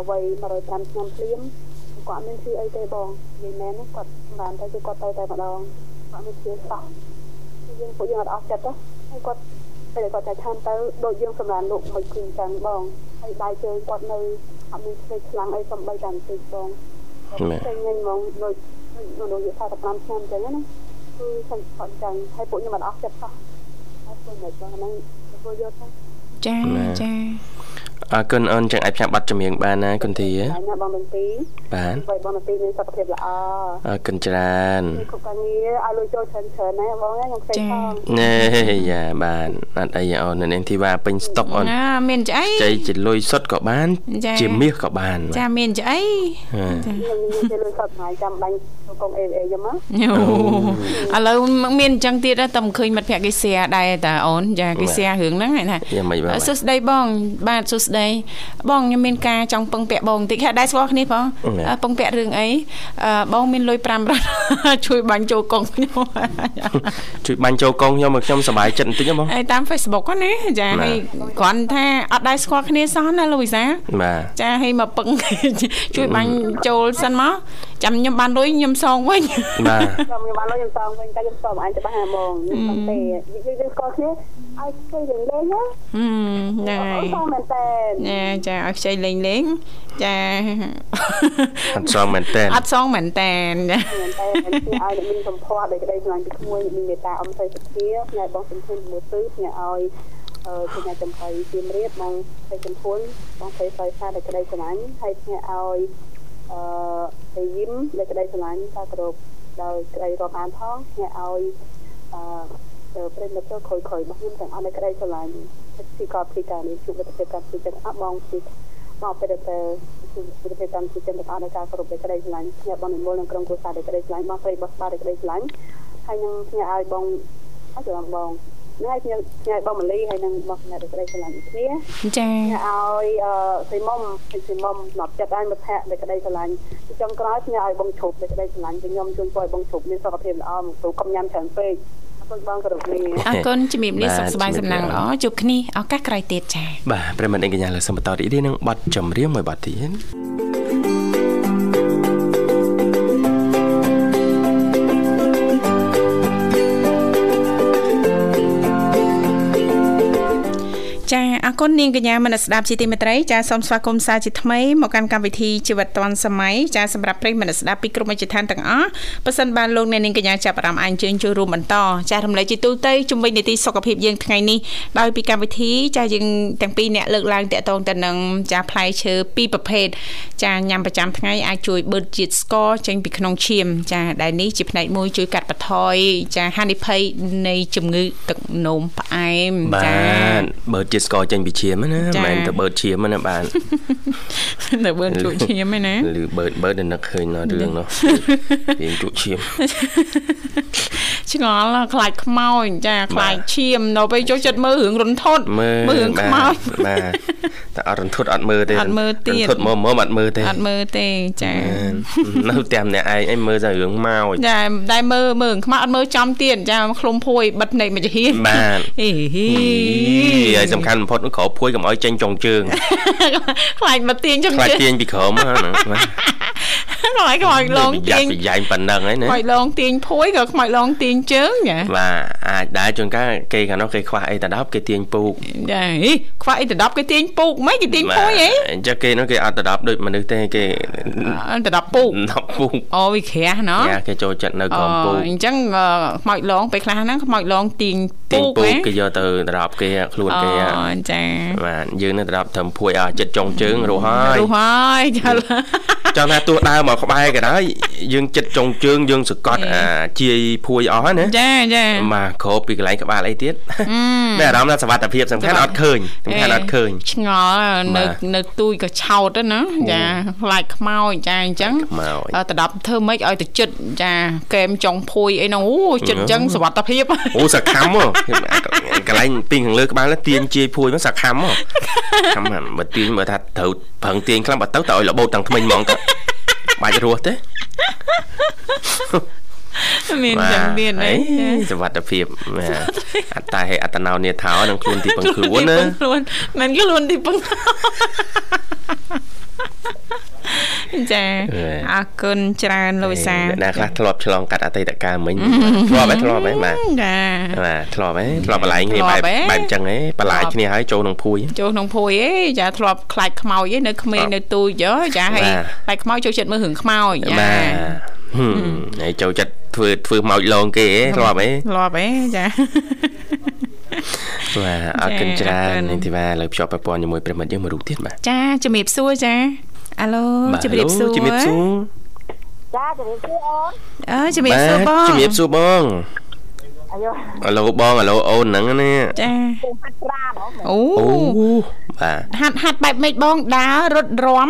វ័យ105ឆ្នាំភ្លាម គាត់អត់មានឈឺអីទេបងនិយាយមែនគាត់បានតែគឺគាត់ទៅតែម្ដងអត់មានជាសោះយើងពួកយើងអត់អស់ចិត្តទេហើយគាត់ពេលគាត់តែឆានទៅដូចយើងសម្រាប់លោកមិនឃើញចឹងបងហើយដៃជើងគាត់នៅអត់មានឆ្លេខ្លាំងអីសំបីតាមទីបងតែញញហ្មងដូចមនុស្សយថា15ឆ្នាំចឹងណាគឺសាច់គាត់ចឹងហើយពួកខ្ញុំអត់អស់ចិត្តសោះហើយពួកមិនបងហ្នឹងពួកយកទៅ
ចាចា
អរគុណអូនចឹងអាចផ្សាយប័ណ្ណចម្រៀងបានណាគុនធី
ណាបងបន្ទី
បាន
បីបងបន្ទីមានសុខភាពល្អ
អរគុណច្រើន
គ្រប់ការងារឲ្យលុយចូលច្រើនច្រើនណាបងខ្ញុំខ្ចីផង
ណែយ៉ាបានអត់អីអូននាងធីវ៉ាពេញស្តុកអូន
ណាមានឆ្អី
ចៃជាលុយសុទ្ធក៏បាន ជាមាសក៏បាន
ចាមានឆ្អី
ចាមានជាលុយសុទ្ធហើយចាំបាញ់កងអេអេយមក
ឥឡូវមានអញ្ចឹងទៀតតែមិនឃើញមិត្តភក្តិគេ share ដែរតាអូនចាគេ share រឿងហ្នឹងណាសួស្ដីបង បាទសួស្ដីបងខ្ញុំមានការចង់ពឹងពាក់បងបន្តិចដែរស្គាល់គ្នាផងពឹងពាក់រឿងអីបងមានលុយ5រត់ជួយបាញ់ចូលកងខ្ញុំ
ជួយបាញ់ចូលកងខ្ញុំឲ្យខ្ញុំសប្បាយចិត្តបន្តិចបង
ហើយតាម Facebook ណាចាហើយគ្រាន់ថាអត់ដែរស្គាល់គ្នាសោះណាលោកវិសា
បាទ
ចាហើយមកពឹងជួយបាញ់ចូលសិនមកចាំខ្ញុំបានលុយខ្ញុំសងវិញ
បាទ
ខ្ញុំបានលុយខ្ញុំសងវិញតែខ្ញុំសុំអញច្បាស់ហ្មងខ្ញុំសុំទេយើងស្គាល់គ្នា ឲ្យខ្ចីលេងលេងណាហឹ
មហ្នឹងហើយ
អត់មែនតើ
ចាចាឲ្យខ្ចីលេងលេងចា
អត់សងមែនតើ
អត់សងមែនតើចា
មែនតើឲ្យមានសម្ផស្សដោយក្តីស្រឡាញ់ពីក្មួយមានមេត្តាអមទៅសុខាផ្នែកបងសំខាន់មួយទិសផ្នែកឲ្យអឺផ្នែកចំហៃជៀមរៀបបងផ្នែកចំភុនបងផ្នែកសយសាដោយក្តីស្រឡាញ់ហើយផ្នែកឲ្យអឺទៅយឹមដោយក្តីស្រឡាញ់តាគ្រប់ដោយក្តីរាប់អានផងផ្នែកឲ្យអឺទៅ ប្រិមិត្តទៅខ້ອຍៗរបស់ខ្ញុំទាំងអស់នៃក្តីស្រឡាញ់ពីកោពីការនេះជួបវិទ្យាកម្មពីចិត្តអបបងពីមកពេលទៅជួបវិទ្យាកម្មពីចិត្តទាំងអស់នៃការគោរពនៃក្តីស្រឡាញ់ខ្ញុំបងនិមលនឹងក្រុមគ្រួសារនៃក្តីស្រឡាញ់បងប្រិយបោះស្បានៃក្តីស្រឡាញ់ហើយនឹងខ្ញុំឲ្យបងអត់ចាំបងហើយខ្ញុំខ្ញុំឲ្យបងមលីហើយនឹងបងអ្នកដែលក្តីស្រឡាញ់គ្នា
ចា
ឲ្យអឺស៊ីមុំស៊ីមុំណប់ចិត្តឲ្យមិត្តភ័ក្តិដែលក្តីស្រឡាញ់ចុងក្រោយខ្ញុំឲ្យបងឈប់ដែលក្តីស្រឡាញ់ខ្ញុំជួយឲ្យបងឈប់មានសុខភាពល្អមកទូកុំញ៉ាំច្រើនពេក គុណបងគោរពលា
អរគុណជំរាបលាសុខសប្បាយសំណាងល្អជួបគ្នាឱកាសក្រោយទៀតចា៎
បាទប្រិមត្តអីកញ្ញាលើសូមបន្តរីករាយនឹងប័ណ្ណចម្រៀងមួយប័ណ្ណទៀត
ចាអរគុណនាងកញ្ញាមនស្ដាប់ជាទីមេត្រីចាសូមស្វាគមន៍សាជាថ្មីមកកាន់កម្មវិធីជីវិតឌွန်សម័យចាសម្រាប់ប្រិយមិត្តស្ដាប់ពីក្រុមអិច្ចឋានទាំងអស់ប៉ះសិនបានលោកអ្នកនាងកញ្ញាចាប់អារម្មណ៍អញ្ជើញចូលរួមបន្តចារំលែកជាទូទៅជំវិញនីតិសុខភាពយើងថ្ងៃនេះដោយពីកម្មវិធីចាយើងទាំងពីរអ្នកលើកឡើងតកតងទៅនឹងចាផ្លែឈើពីរប្រភេទចាញ៉ាំប្រចាំថ្ងៃអាចជួយបឺតជាតិស្ករចេញពីក្នុងឈាមចាដែលនេះជាផ្នែកមួយជួយកាត់បន្ថយចាហានិភ័យនៃជំងឺទឹកនោមផ្អែម
ចាបាទបឺតជាតិស្ករចេញពីឈាមណាមិនមែនទៅបឺតឈាមណាបាទ
ទៅបឺតជក់ឈាមណា
ឬបឺតបឺតនឹកឃើញនៅរឿងនោះពីជក់ឈាម
ឆ្ងល់ខ្លាចខ្មោចចាខ្លាចឈាមនៅពេលចូលចិត្តមើលរឿងរន្ធត់
មើល
រឿងខ្មោច
បាទតែអត់រន្ធត់អត់មើលទេ
អត់មើលទៀតរ
ន្ធត់មើលមើលអត់មើលទេ
អត់មើលទេចា
នៅតែម្នាក់ឯងអីមើលតែរឿងខ្មោច
ចាតែមើលមើលខ្មោចអត់មើលចំទៀតចាឃ្លុំភួយបិទភ្នែកមួយចាហៀ
បាទ
ហី
ហើយសំខាន់បំផុតក្រោភួយកុំឲ្យចេញចុងជើង
ខ្លាចមកទាញចុងជើងខ្លាច
ទាញពីក្រោមហ្នឹង
ខ្លាចខ្មោចឡង
ទាញប្រយ៉ែងប៉ុណ្ណឹងហ្នឹងណា
ខ្មោចឡងទាញភួយក៏ខ្មោចឡងទាញជើងចា
បាទអាចដែរជួនកាលគេខាងនោះគេខ្វះអីតដប់គេទាញពូក
ចាខ្វះអីតដប់គេទាញពូកមិនគេទាញភួយអី
អញ្ចឹងគេនោះគេអត់តដប់ដូចមនុស្សទេគេ
តដប់ពូក
ដប់ពូក
អូវាក្រាស់ណោះ
គេចូលចិត្តនៅក្រោមពូក
អញ្ចឹងខ្មោចឡងពេលខ្លះហ្នឹងខ្មោចឡងទាញ
ពូកទាញពូកគេយកទៅតដប់គេខ្លួនគេអូ
ចា
បាទយើងនៅតដប់ធ្វើភួយអស់ចិត្តចុងជើងរស់ហើយ
រស់ហើយចា
ចង់ថាទោះដើរមកក្បែរក៏ដោយយើងចិត្តចុងជើងយើងសកត់អាជាយភួយអស់ណា
ចាចា
បាទគ្របពីកន្លែងក្បាលអីទៀតតែអារម្មណ៍ថាសុវត្ថិភាពសំខាន់អត់ឃើញសំខាន់អត់ឃើញ
ឆ្ងល់នៅនៅទូយក៏ឆោតណាចាខ្លាចខ្មោចចាអញ្ចឹងតដាប់ធ្វើម៉េចឲ្យទៅចិត្តចាកែមចុងភួយអីនោះអូចិត្តអញ្ចឹងសុវត្ថិភាព
អូសខំហ៎កន្លែងពីខាងលើក្បាលទាញជាយភួយមកសខំហ៎ខំបើទាញបើថាត្រូវប្រឹងទាញខ្លាំងបើទៅទៅឲ្យរបូតទាំងថ្មិញហ្មងទៅ បាច់រស់ទេ
មានចាំមានអី
សុវត្ថិភាពអត្តាហេអត្តណោនេថោនឹងខ្លួនទីពឹងខ្លួនណា
ខ្លួនមិនខ្លួនទីពឹង ចាអរគុណច្រើនលោកវិសា
អ្នកណាខ្លះធ្លាប់ឆ្លងកាត់អតីតកាលមិញធ្លាប់ហ៎ធ្លាប់ហ៎បាទ
ចា
បាទធ្លាប់ហ៎ធ្លាប់បលាយគ្នាបែបបែបអញ្ចឹងហ៎បលាយគ្នាហើយចូលក្នុងភួយ
ចូលក្នុងភួយហ៎ចាធ្លាប់ខ្លាចខ្មោចហ៎នៅក្មេងនៅទូចចាហើយខ្លាចខ្មោចចូលចិត្តមើលរឿងខ្មោចចា
បាទហើយចូលចិត្តធ្វើធ្វើខ្មោចលងគេហ៎ធ្លាប់ហ៎
ធ្លាប់ហ៎ចា
បាទអរគុណច្រើននាងធីវ៉ាលើភ្ជាប់ប្រព័ន្ធជាមួយប្រិមិត្តយើងមួយរូបទៀតបាទ
ចាជំរាបសួរចា អាឡូជំរាបសួរ
ជំរាបសួរ
ចាជំរាបសួរអូន
អើជំរាបសួរបង
ជំរាបសួរបងអាយ៉ូអាឡូបងអាឡូអូនហ្នឹងណា
ចា
ហាត់ប្រាណ
អូ
អូបាទ
ហាត់ហាត់បែបម៉េចបងដើររត់រាំ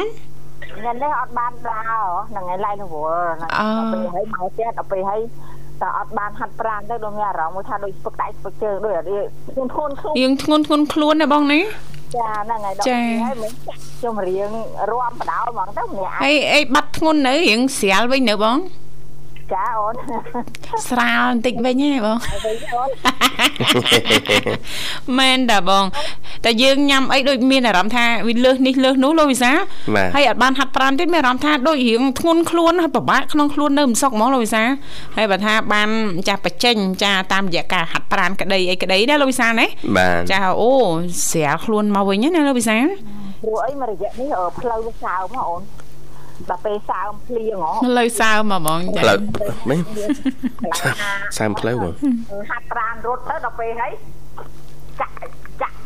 ថ្ងៃនេះអត់បានដើរហ្នឹងឯងឡៃរវល់ហ្នឹងពេលហើយមកទៀតដល់ពេលហើយតែអត់បានហាត់ប្រាណទៅដូចមានអារម្មណ៍ថាដូចស្ពឹកដៃស្ពឹកជើងដូចធ្ងន់ធ្ងន់ខ្លួន
យើងធ្ងន់ធ្ងន់ខ្លួនណាបងនេះ
ចាហ្នឹងហើយដល់ហើយមិនចាក់ខ្ញុំរៀងរំបដោហ្មងទៅម្នាក់
អីអីបាត់ធ្ងន់នៅរៀងស្រាលវិញនៅបង
ចាអូន
ស្រាលបន្តិចវិញហ៎បងមែនតាបងតែយើងញ៉ាំអីដូចមានអារម្មណ៍ថាវាលើសនេះលើសនោះលោកវិសាហើយអត់បានហាត់ប្រាណទៀតមានអារម្មណ៍ថាដូចរៀងធ្ងន់ខ្លួនហើយពិបាកក្នុងខ្លួននៅមិនសុខហ្មងលោកវិសាហើយបើថាបានចាស់បញ្ចេញចាតាមរយៈការហាត់ប្រាណក្តីអីក្តីណាលោកវិសាណាចាអូស្រាលខ្លួនមកវិញណាលោកវិសា
ព្រោះអីមករយៈនេះផ្លូវវាសើមអូន ដល់ពេលសើមភ្លៀងហ៎
លើសើមហ្មង
ផ្លូវមែនសើមផ្លូវបង
ហាត់ប្រានរត់ទៅដល់ពេលហើយចាក់ចាក់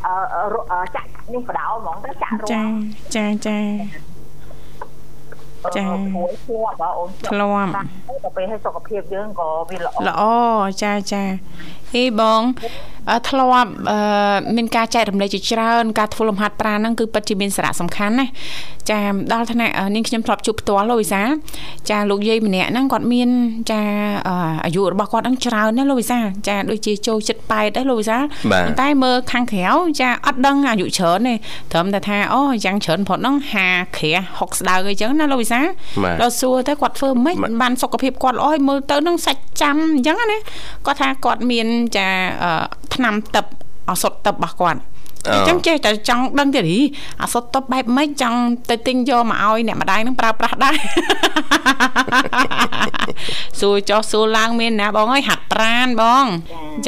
ចាក់នេះបដោហ្មងទៅចាក់រត់
ចាចាចា
ចាមួយធ្លាប់បងអូន
ធ្លាប់
ដល់ពេលឲ្យសុខភាពយើងក៏វាល្អ
ល្អចាចា ហេបងធ្លាប់មានការចែករំលែកជាច្រើន ការធ្វើលំហាត់ប្រាណហ្នឹងគឺពិតជាមានសារៈសំខាន់ណាចាដល់ថ្នាក់នាងខ្ញុំធ្លាប់ជួបផ្ទាល់លោកវិសា ចាលោកយាយម្នាក់ហ្នឹងគាត់មានចាអាយុរបស់គាត់ហ្នឹងច្រើនណាលោកវិសាចាដូចជាចូលចិត្ត8ដែរលោកវិសាប៉ុន្តែមើលខាងក្រៅចាអត់ដឹងអាយុច្រើនទេត្រឹមតែថាអូយ៉ាងច្រើនផុតហ្នឹង50ក្រា60ស្ដៅអីចឹងណាលោកវិសាដល់សួរទៅគាត់ធ្វើម៉េចបានសុខភាពគាត់ល្អឲ្យមើលទៅនឹងសាច់ចាំអញ្ចឹងណាគាត់ថាគាត់មានចាថ្នាំទឹកអសុតទឹករបស់គាត់អញ្ចឹងចេះតែចង់ដឹងទៀតអាសុតតបបែបម៉េចចង់ទៅទិញយកមកឲ្យអ្នកម្ដាយនឹងប្រើប្រាស់ដែរសួរចោះសួរឡើងមានណាបងអើយហាត់ប្រានបង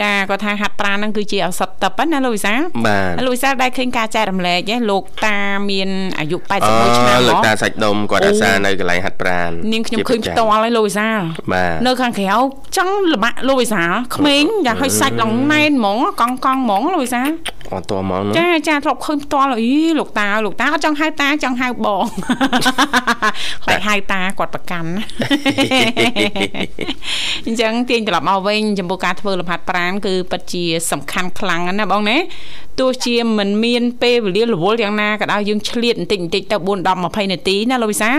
ចាគាត់ថាហាត់ប្រានហ្នឹងគឺជាឱសថតបណាលោកវិសា
បាទ
លោកវិសាដែរឃើញការចែករំលែកលោកតាមានអាយុ81ឆ្នាំ
លោកតាសាច់ដុំគាត់អាសានៅកន្លែងហាត់ប្រាន
នាងខ្ញុំឃើញផ្ទាល់ហើយលោកវិសា
បាទ
នៅខាងក្រៅចង់ល្បាក់លោកវិសាក្មេងយ៉ាងឲ្យសាច់ឡងណែនហ្មងកង់កង់ហ្មងលោកវិសា
អត់តហ្មង
ចាចាធ្លាប់ឃើញផ្ទាល់អីលោកតាលោកតាអត់ចង់ហៅតាចង់ហៅបងខ្លាចហៅតាគាត់ប្រកាន់អញ្ចឹងទាញត្រឡប់មកវិញចំពោះការធ្វើលំហាត់ប្រាណគឺពិតជាសំខាន់ខ្លាំងណាស់បងណាទោះជាមិនមានពេលវេលារវល់យ៉ាងណាក៏ដោយយើងឆ្លៀតបន្តិចបន្តិចទៅ4 10 20នាទីណាលោកវិសា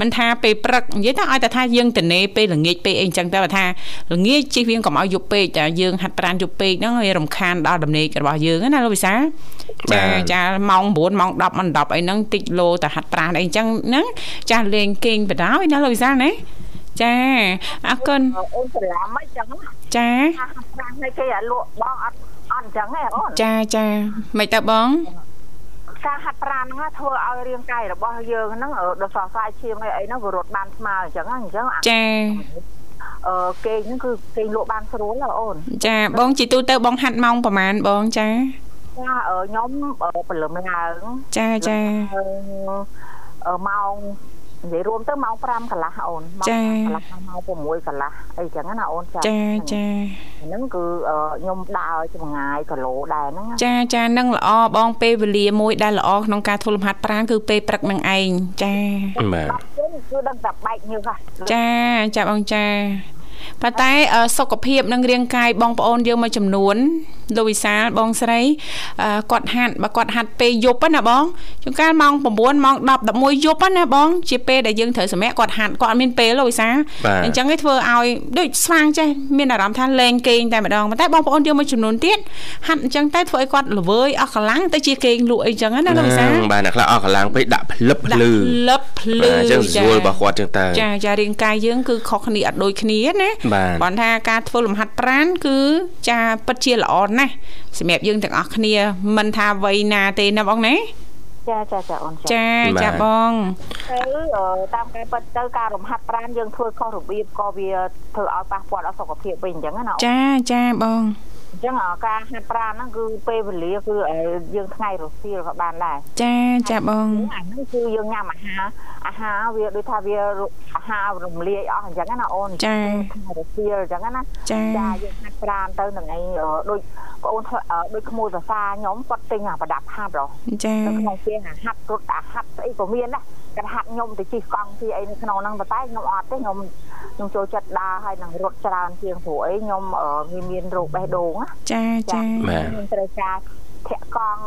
មិនថាពេលព្រឹកនិយាយទៅឲ្យតែថាយើងតនេពេលល្ងាចពេកអីអញ្ចឹងទៅថាល្ងាចជិះវៀងកុំឲ្យយប់ពេកតែយើងហាត់ប្រាណយប់ពេកហ្នឹងឲ្យរំខានដល់ដំណេករបស់យើងណាលោកវិសាចាចាម៉ោង9ម៉ោង10ម៉ោង10អីហ្នឹងតិចលោតែហាត់ប្រាណអីអញ្ចឹងហ្នឹងចាលេងគេងបដ ாய் ណាលោកវិសាណាចាអរគុណ
អូនច្រឡំអីចឹង
ចា
ហាត់ប្រាណឲ្យគេអាលក់បងអត់អត់អញ្ចឹងទេអូន
ចាចាមិនទៅបង
ការហាត់ប្រាណហ្នឹងធ្វើឲ្យរាងកាយរបស់យើងហ្នឹងដល់សរសៃឈាមអីអីហ្នឹងវារត់បានស្មើអញ្ចឹងអញ្ចឹង
ចា
អឺគេហ្នឹងគឺគេលក់បានស្រួលអូន
ចាបងជីទូទៅបងហាត់ម៉ោងប្រហែលបងចា
ចាខ្ញុំព្រលឹមឡើង
ចាចា
ម៉ោងនិយាយរួមទៅម៉ោង5កន្លះអូន
ម៉ោង
កន្លះម៉ោង6កន្លះអីចឹងណាអូន
ចាចាចា
ហ្នឹងគឺខ្ញុំដើរចម្ងាយគីឡូដែរហ្នឹង
ចាចានឹងល្អបងពេលវេលាមួយដែលល្អក្នុងការធ្វើលំហាត់ប្រាណគឺពេលព្រឹកនឹងឯងចា
បាទ
គឺដឹងតែបែកញើសហ่ะ
ចាចាបងចា ប៉ុន្តែសុខភាពនិងរាងកាយបងប្អូនយើងមួយចំនួនលោកវិសាលបងស្រីគាត់ហាត់បើគាត់ហាត់ពេលយប់ណាបងជួនកាលម៉ោង9ម៉ោង10 11យប់ណាបងជាពេលដែលយើងត្រូវសម្រាប់គាត់ហាត់គាត់អត់មានពេលលោកវិសាលអញ្ចឹងឯងធ្វើឲ្យដូចស្វាងចេះមានអារម្មណ៍ថាលែងគេងតែម្ដងប៉ុន្តែបងប្អូនយើងមួយចំនួនទៀតហាត់អញ្ចឹងតែធ្វើឲ្យគាត់ល្វើយអស់កម្លាំងទៅជាគេងលក់អីចឹងណាលោកវិសាល
បាទអ្នកខ្លះអស់កម្លាំងពេកដាក់ភ្លឹបភ្លឺ
ភ្លឹបភ្លឺ
អញ្ចឹងស្រួលរបស់គាត់ចឹងតើ
ចាចារាងកាយយើងគឺខុសគ្នាអត់ដូចគ្នាណាគាត់ថាការធ្វើលំហាត់ប្រាណគឺចាពិតជាល្អណាស់សម្រាប់យើងទាំងអស់គ្នា មិនថាវ័យណាទេណាបងណា
ចាចាចាអូនចា
ចាចាបង
ទៅអឺតាមការពិតទៅការរំហាត់ប្រាណយើងធ្វើខុសរបៀបក៏វាធ្វើឲ្យប៉ះពាល់ដល់សុខភាពវិញអញ្ចឹងណាអូន
ចាចាបង
អញ្ចឹងអ่าការហាត់ប្រាណហ្នឹងគឺពេលវេលាគឺឲ្យយើងថ្ងៃរសៀលក៏បានដែរ
ចាចាបង
អាហ្នឹងគឺយើងញ៉ាំអាហារអាហារវាដូចថាវាអាហាររំលាយអស់អញ្ចឹងណាអូន
ចា
ថ្ងៃរសៀលអញ្ចឹងណា
ចា
ចាយើងហាត់ប្រាណទៅនឹងឯងអឺដូចបងអូនធ្វើអឺដូចក្មួយភាសាខ្ញុំគាត់ទិញអាប្រដាប់ហាត់ហ៎
ចា
នៅក្នុងផ្ទះអាហាត់រត់អាហាត់ស្អីក៏មានដែរគាត់ហាត់ខ្ញុំទៅជិះកង់ជិះអីនៅក្នុងហ្នឹងប៉ុន្តែខ្ញុំអត់ទេខ្ញុំ ខ្ញុំចូលចិត្តដើរហើយនឹងរត់ច្រើនជាងព្រោះអីខ្ញុំអឺមានមានរោគបេះដូងណា
ចាចា
បាទ
ខ្ញុំត្រូវការធាក់កង់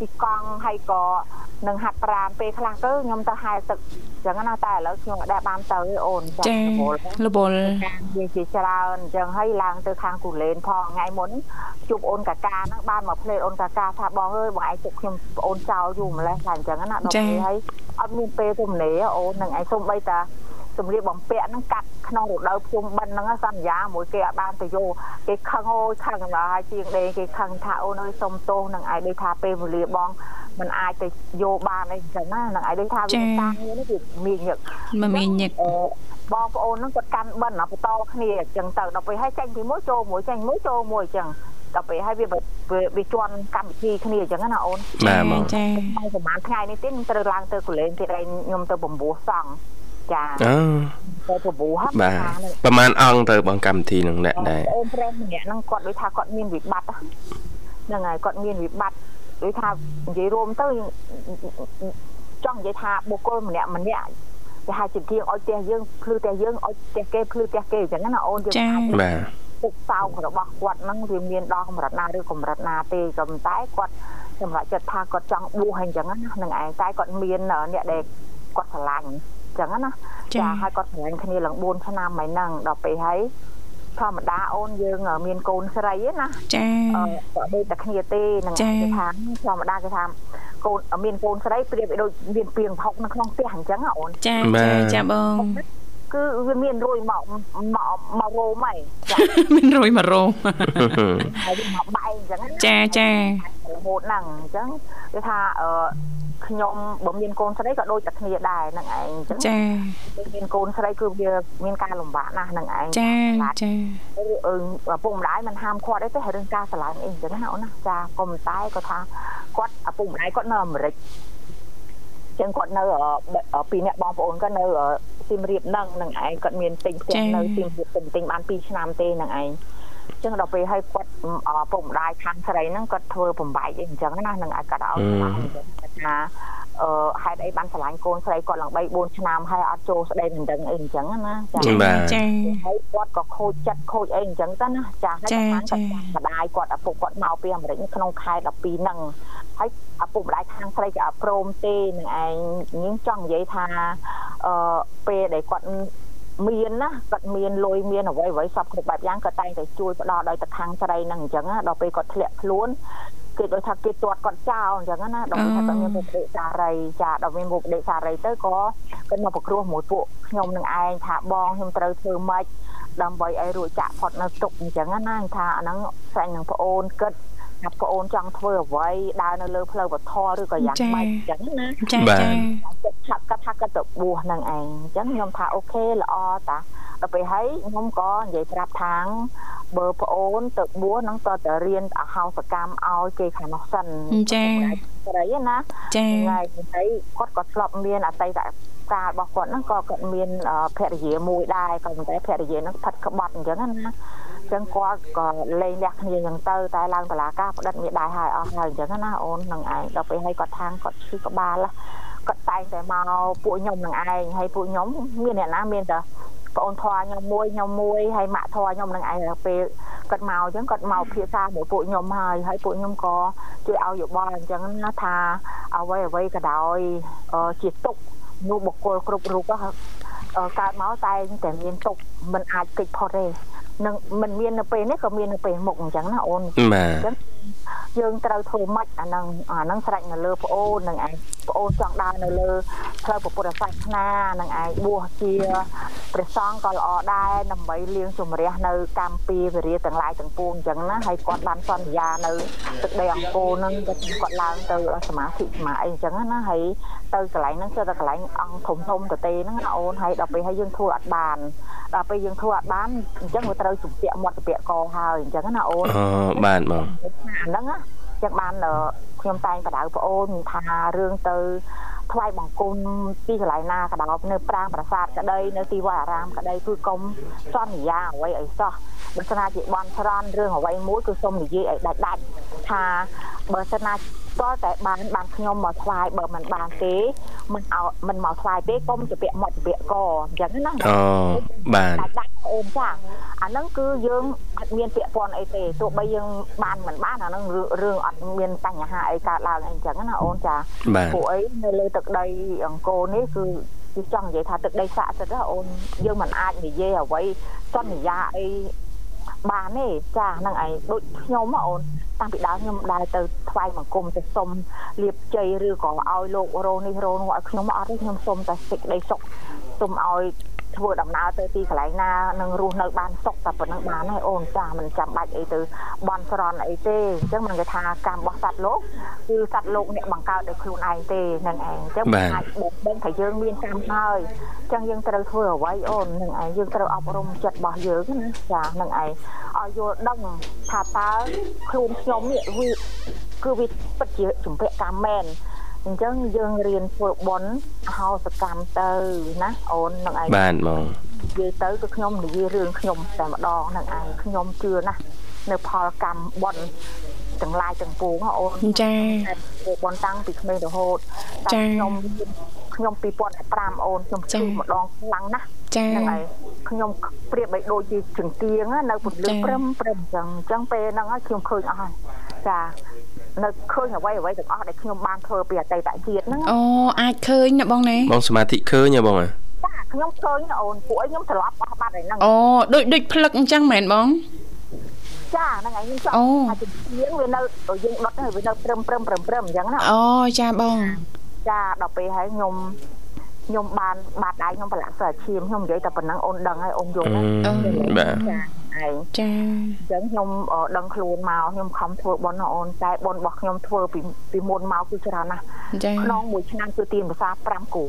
ជិះកង់ហើយក៏នឹងហាត់ប្រាណពេលខ្លះទៅខ្ញុំទៅហែលទឹកអញ្ចឹងណាតែឥឡូវខ្ញុំអត់ដែលបានទៅទេអូន
ចា
រវល់
លបល
ការនិយាយជាច្រើនអញ្ចឹងហើយឡើងទៅខាងគូលែនផងថ្ងៃមុនជួបអូនកាកាហ្នឹងបានមកផ្លេតអូនកាកាថាបងអើយបងឯងទុកខ្ញុំប្អូនចោលយូរម្លេះថាអញ្ចឹងណាដល់ពេលហើយអត់មានពេលទំនេរអូននឹងឯងសុំបីតា សម្លៀកបំពាក់ហ្នឹងកាត់ក្នុងរដូវភ្ជុំបិណ្ឌហ្នឹងសន្យាមួយគេអត់បានទៅយកគេខឹងអូយខឹងដល់ហើយជាងដេកគេខឹងថាអូនអើយសុំទោសនឹងឯងដូចថាពេលវេលាបងมันអាចទៅយកបានអីអញ្ចឹងណានឹងឯងដូចថាវាតាំងនេះវាមានញឹក
មកមានញឹក
អឺបងប្អូនហ្នឹងគាត់កាន់បិណ្ឌបន្តគ្នាអញ្ចឹងទៅដល់ពេលឲ្យចេញពីមួយចូលមួយចេញមួយចូលមួយអញ្ចឹងដល់ពេលឲ្យវាវាវាជន់កម្មវិធីគ្នាអញ្ចឹងណាអូន
បាទបង
ចា
ហើយប្រហែលថ្ងៃនេះទៀតខ្ញុំត្រូវឡើងទៅកលែងទៀតឯងខ្ញុំទៅបំពោះសង់ ចា
អឺ
ទៅបំពោះហ្នឹង
បាទប្រហែលអង្គទៅបងកម្មវិធីនឹងអ្នកដែរ
អូនប្រុសម្នាក់ហ្នឹងគាត់ដូចថាគាត់មានវិបត្តិហ្នឹងហើយគាត់មានវិបត្តិដូចថានិយាយរួមទៅចង់និយាយថាបុគ្គលម្នាក់ម្នាក់គេហៅជាទៀងឲ្យផ្ទះយើងភ្លឺផ្ទះយើងឲ្យផ្ទះគេភ្លឺផ្ទះគេអញ្ចឹងណាអូនយើង
ចា
អាច
បាទ
ទុកសោករបស់គាត់ហ្នឹងវាមានដល់កម្រិតណាឬកម្រិតណាទេក៏ប៉ុន្តែគាត់សម្រាប់ចិត្តថាគាត់ចង់បួសហើយអញ្ចឹងណានឹងឯងតែគាត់មានអ្នកដែល គាត់ស្រឡាញ់អញ្ចឹងណា
ចា
ចាហើយគាត់ស្រឡាញ់គ្នាឡើង4ឆ្នាំហើយហ្នឹងដល់ពេលហើយធម្មតាអូនយើងមានកូនស្រីណា
ចា
អឺក៏ដូចតែគ្នាទេនឹង
ចា៎
គេថាធម្មតាគេថាកូនមានកូនស្រីប្រៀបឲ្យដូចមានពីងផុកនៅក្នុងផ្ទះអញ្ចឹងណាអូន
ចាចាចាបង
គឺវាមានរួយមកមកមករោមហើយចា
មានរួយមករោម
ហើយវាមកបែកអញ្ចឹងណា
ចាចា
រហូតហ្នឹងអញ្ចឹងគេថាអឺ ខ្ញុំបើមានកូនស្រីក៏ដូចតែគ្នាដែរហ្នឹងឯងអញ្ចឹង
ចា
ពេលមានកូនស្រីគឺវាមានការលំបាកណាស់ហ្នឹងឯង
ចាចា
អឺឪពុកម្ដាយមិនហាមឃាត់អីទេហើយរឿងការស្រឡាញ់អីអញ្ចឹងណាអូនណាចាក៏មិនតែគាត់ថាគាត់ឪពុកម្ដាយគាត់នៅអាមេរិកអញ្ចឹងគាត់នៅអឺពីរអ្នកបងប្អូនគាត់នៅអឺសៀមរាបហ្នឹងហ្នឹងឯងគាត់មានទិញផ្ទះនៅសៀមរាបទិញទិញបាន2ឆ្នាំទេហ្នឹងឯង ចឹងដល់ពេលឲ្យគាត់អពុកម្ដាយខាងស្រីហ្នឹងគាត់ធ្វើបំបែកអីអញ្ចឹងណានឹងឲ្យគាត់ឲ្យស្លាប់អញ្ចឹងគាត់ថាអឺហេតុអីបានឆ្លាញ់កូនស្រីគាត់ឡើង3 4ឆ្នាំហើយអត់ចូលស្ដីមិនដឹងអីអញ្ចឹងណាចា
បាទ
ចា
ហើយគាត់ក៏ខូចចិត្តខូចអីអញ្ចឹងទៅណាចាហើយ
ចា
គាត់
ចា
ម្ដាយគាត់ឪពុកគាត់មកពីអាមេរិកក្នុងខែ12ហ្នឹងហើយឪពុកម្ដាយខាងស្រីក៏អត់ព្រមទេនឹងឯងញឹងចង់និយាយថាអឺពេលដែលគាត់ មានណាគាត់មានលុយមានអ្វីអ្វីសពគ្រប់បែបយ៉ាងគាត់តែងតែជួយផ្ដល់ដោយតខាងស្រីហ្នឹងអញ្ចឹងណាដល់ពេលគាត់ធ្លាក់ខ្លួនគេដូចថាគេទាត់គាត់ចោលអញ្ចឹងណាដល់ពេលថាគាត់មានមុខដេកសារីចាដល់មានមុខដេកសារីទៅក៏គាត់មកប្រគ្រោះមួយពួកខ្ញុំនឹងឯងថាបងខ្ញុំត្រូវធ្វើម៉េចដើម្បីឲ្យរួចចាក់ផុតនៅទុកអញ្ចឹងណាថាអាហ្នឹងស្រាញ់នឹងប្អូនគិត ថាប្អូនចង់ធ្វើអ្វីដើរនៅលើផ្លូវវធរឬក៏យ៉ាងម៉េចអញ្ចឹងណា
ចា
បាទ
ចា
គាត់ថាគាត់ថាគាត់ទៅបួសនឹងឯងអញ្ចឹងខ្ញុំថាអូខេល្អតាដល់ពេលហើយខ្ញុំក៏និយាយប្រាប់ថាងបើប្អូនទៅបួសនឹងតើតរៀនអហោសកម្មឲ្យគេខាងនោះសិន
ចា
ស្រីណា
ចា
ថ្ងៃហើយគាត់ក៏ធ្លាប់មានអតីតកាលរបស់គាត់ហ្នឹងក៏គាត់មានភរិយាមួយដែរក៏ប៉ុន្តែភរិយាហ្នឹងផិតក្បត់អញ្ចឹងណាអញ្ចឹងគាត់ក៏លេងលះគ្នាអញ្ចឹងទៅតែឡើងតឡាការផ្ដិតមេដៃហើយអស់ហើយអញ្ចឹងណាអូននឹងឯងដល់ពេលហើយគាត់ថាងគាត់ឈឺក្បាលគាត់តែងតែមកពួកខ្ញុំនឹងឯងហើយពួកខ្ញុំមានអ្នកណាមានតែបងអូនធွာខ្ញុំមួយខ្ញុំមួយហើយម៉ាក់ធွာខ្ញុំនឹងឯងពេលគាត់មកអញ្ចឹងគាត់មកភាសាមួយពួកខ្ញុំហើយហើយពួកខ្ញុំក៏ជួយឲ្យយោបល់អញ្ចឹងណាថាអ្វីអ្វីក៏ដោយជាទុកនោះបុគ្គលគ្រប់រូប កើតមកតែតែមានទុកមិនអាចគេចផុតទេនឹងមិនមាននៅពេលនេះក៏មាននៅពេលមុខអញ្ចឹងណាអូន
បាទ
អញ្ចឹង យើងត្រូវធ្វើម៉េចអានឹងអានឹងស្រេចនៅលើប្អូននឹងឯងប្អូនចង់ដើរនៅលើផ្លូវពុទ្ធសាសនានឹងឯងបួសជាព្រះសង្ឃក៏ល្អដែរដើម្បីលៀងជំរះនៅកម្មពីវិរិយទាំងឡាយទាំងពួងអញ្ចឹងណាហើយគាត់បានសន្យានៅទឹកដីអង្គរនឹងគាត់ឡើងទៅសមាធិសមាអីអញ្ចឹងណាហើយទៅកន្លែងហ្នឹងគឺតែកន្លែងអង្គធំធំទៅទេហ្នឹងណាអូនហើយដល់ពេលហើយយើងធ្វើអត់បានដល់ពេលយើងធ្វើអត់បានអញ្ចឹងវាត្រូវជំពាក់មាត់ជំពាក់កហើយអញ្ចឹងណាអូន
អូបាទបង
អាហ្នឹងណាចឹងបានខ្ញុំតែងបដៅប្អូនថារឿងទៅថ្វាយបង្គំពីកន្លែងណាក៏ដោយនៅប្រាង្គប្រាសាទក្តីនៅទីវត្តអារាមក្តីគឺកុំសន្យាអ្វីអីសោះ បើស្នាជាបន់ស្រន់រឿងអ្វីមួយគឺសូមនិយាយឲ្យដាច់ដាច់ថាបើស្នាទាល់តែបានបានខ្ញុំមកថ្វាយបើមិនបានទេមិនឲ្យមិនមកថ្វាយទេកុំជពាក់មាត់ជពាក់កអញ្ចឹងណា
អូបាទ
ដាច់អូនចាអាហ្នឹងគឺយើងអត់មានពាក់ព័ន្ធអីទេទោះបីយើងបានមិនបានអាហ្នឹងរឿងអត់មានបញ្ហាអីកើតឡើងអីអញ្ចឹងណាអូនចា
ព្រោះ
អីនៅលើទឹកដីអង្គរនេះគឺគឺចង់និយាយថាទឹកដីស័ក្តិសិទ្ធិអូនយើងមិនអាចនិយាយអ្វីសន្យាអី បានទេចាហ្នឹងឯងដូចខ្ញុំអូនតាំងពីដើមខ្ញុំដើរទៅថ្វាយបង្គំទៅសុំលៀបជ័យឬក៏ឲ្យលោករោនេះរោនោះឲ្យខ្ញុំអត់ទេខ្ញុំសុំតែសេចក្តីសុខសុំឲ្យ ធ្វើដំណើរទៅទីកន្លែងណានឹងរស់នៅបានសុខតែប៉ុណ្្នឹងបានហើយអូនចាមិនចាំបាច់អីទៅបន់ស្រន់អីទេអញ្ចឹងមិនគេថាកម្មរបស់សត្វលោកគឺសត្វលោកអ្នកបង្កើតដោយខ្លួនឯងទេនឹងឯងអញ្ចឹង
មិនអាច
បុកដឹងថាយើងមានកម្មហើយអញ្ចឹងយើងត្រូវធ្វើអ្វីអូននឹងឯងយើងត្រូវអប់រំចិត្តរបស់យើងណាចានឹងឯងឲ្យយល់ដឹងថាតើខ្លួនខ្ញុំនេះវាគឺវាពិតជាជំពាក់កម្មមែន អញ្ចឹងយើងរៀនធ្វើបន់អហោសកម្មទៅណាអូននឹងឯង
បាទបង
និយាយទៅគឺខ្ញុំនិយាយរឿងខ្ញុំតែម្ដងនឹងឯងខ្ញុំជឿណាស់នៅផលកម្មបន់ទាំងឡាយទាំងពួងអូន
ចា
ធ្វើបន់តាំងពីក្មេងរហូត
ចា
ខ្ញុំខ្ញុំ2015អូនខ្ញុំជឿម្ដងខ្លាំងណាស់
ចា
ហ្នឹងហើយខ្ញុំប្រៀបបីដូចជាចង្គៀងនៅពន្លឺព្រឹមព្រឹមអញ្ចឹងអញ្ចឹងពេលហ្នឹងខ្ញុំឃើញអស់ហើយចា នៅឃើញអ្វីអ្វីទាំងអស់ដែលខ្ញុំបានធ្វើពីអតីតជាតិហ្នឹង
អូអាចឃើញណាបងណា
បងសមាធិឃើញហ៎បងចា
ខ្ញុំឃើញអូនពួកឯងខ្ញុំត្រឡប់អស់បាត់ហើយហ្នឹង
អូដូចដូចផ្លឹកអញ្ចឹងមែនបង
ចាហ្នឹងហើយខ្ញុំចង់ថាជាងវានៅយើងដុតហើយវានៅព្រឹមព្រឹមព្រឹមព្រឹមអញ្ចឹងណា
អូចាបង
ចាដល់ពេលហើយខ្ញុំខ្ញុំបានបាត់ដៃខ្ញុំប្រឡាក់សើឈាមខ្ញុំនិយាយតែប៉ុណ្ណឹងអូនដឹងហើយអូនយល់ហើយ
បាទ
ឯង
ចា
អញ្ចឹងខ្ញុំដឹងខ្លួនមកខ្ញុំខំធ្វើបុណ្យអូនតែបុណ្យរបស់ខ្ញុំធ្វើពីពីមុនមកគឺច្រើនណាស់ក្នុងមួយឆ្នាំគឺទានភាសា5គូ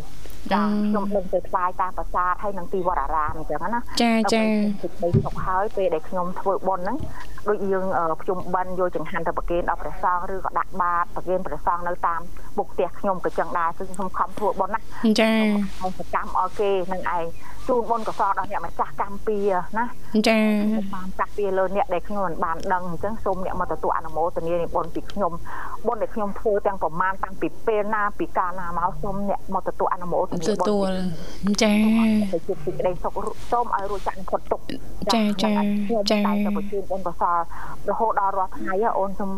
ចាខ្ញុំដឹងទៅថ្វាយតាមប្រាសាទហើយនឹងទីវត្តអារាមអញ្ចឹងណា
ចាចា
ទឹកដីសុខហើយពេលដែលខ្ញុំធ្វើបុណ្យហ្នឹងដូចយើងភ្ជុំបិណ្ឌយកចង្ហាន់ទៅប្រគេនដល់ព្រះសង្ឃឬក៏ដាក់បាតប្រគេនព្រះសង្ឃនៅតាមមុខផ្ទះខ្ញុំក៏ចឹងដែរគឺខ្ញុំខំធ្វើបុណ្យណា
ចា
ខ្ញុំសកម្មឲ្យគេនឹងឯងជូនបុណ្យកសលដល់អ្នកម្ចាស់កម្មពីណា
ចា
បានចាស់ពីលើអ្នកដែលខ្ញុំមិនបានដឹងអញ្ចឹងសូមអ្នកមកទទួលអនុមោទនានៃបុណ្យពីខ្ញុំបុណ្យដែលខ្ញុំធ្វើទាំងប្រមាណតាំងពីពេលណាពីកាលណាមកសូមអ្នកមកទទួលអនុមោទនា
ទទួលចា
ទៅជួបសេចក្តីសុខសូមឲ្យរួចចាក់ផុតទុក
ចាចា
ចាតែទៅបញ្ជូនបុណ្យកសលរហូតដល់រាល់ថ្ងៃអូនខ្ញុំ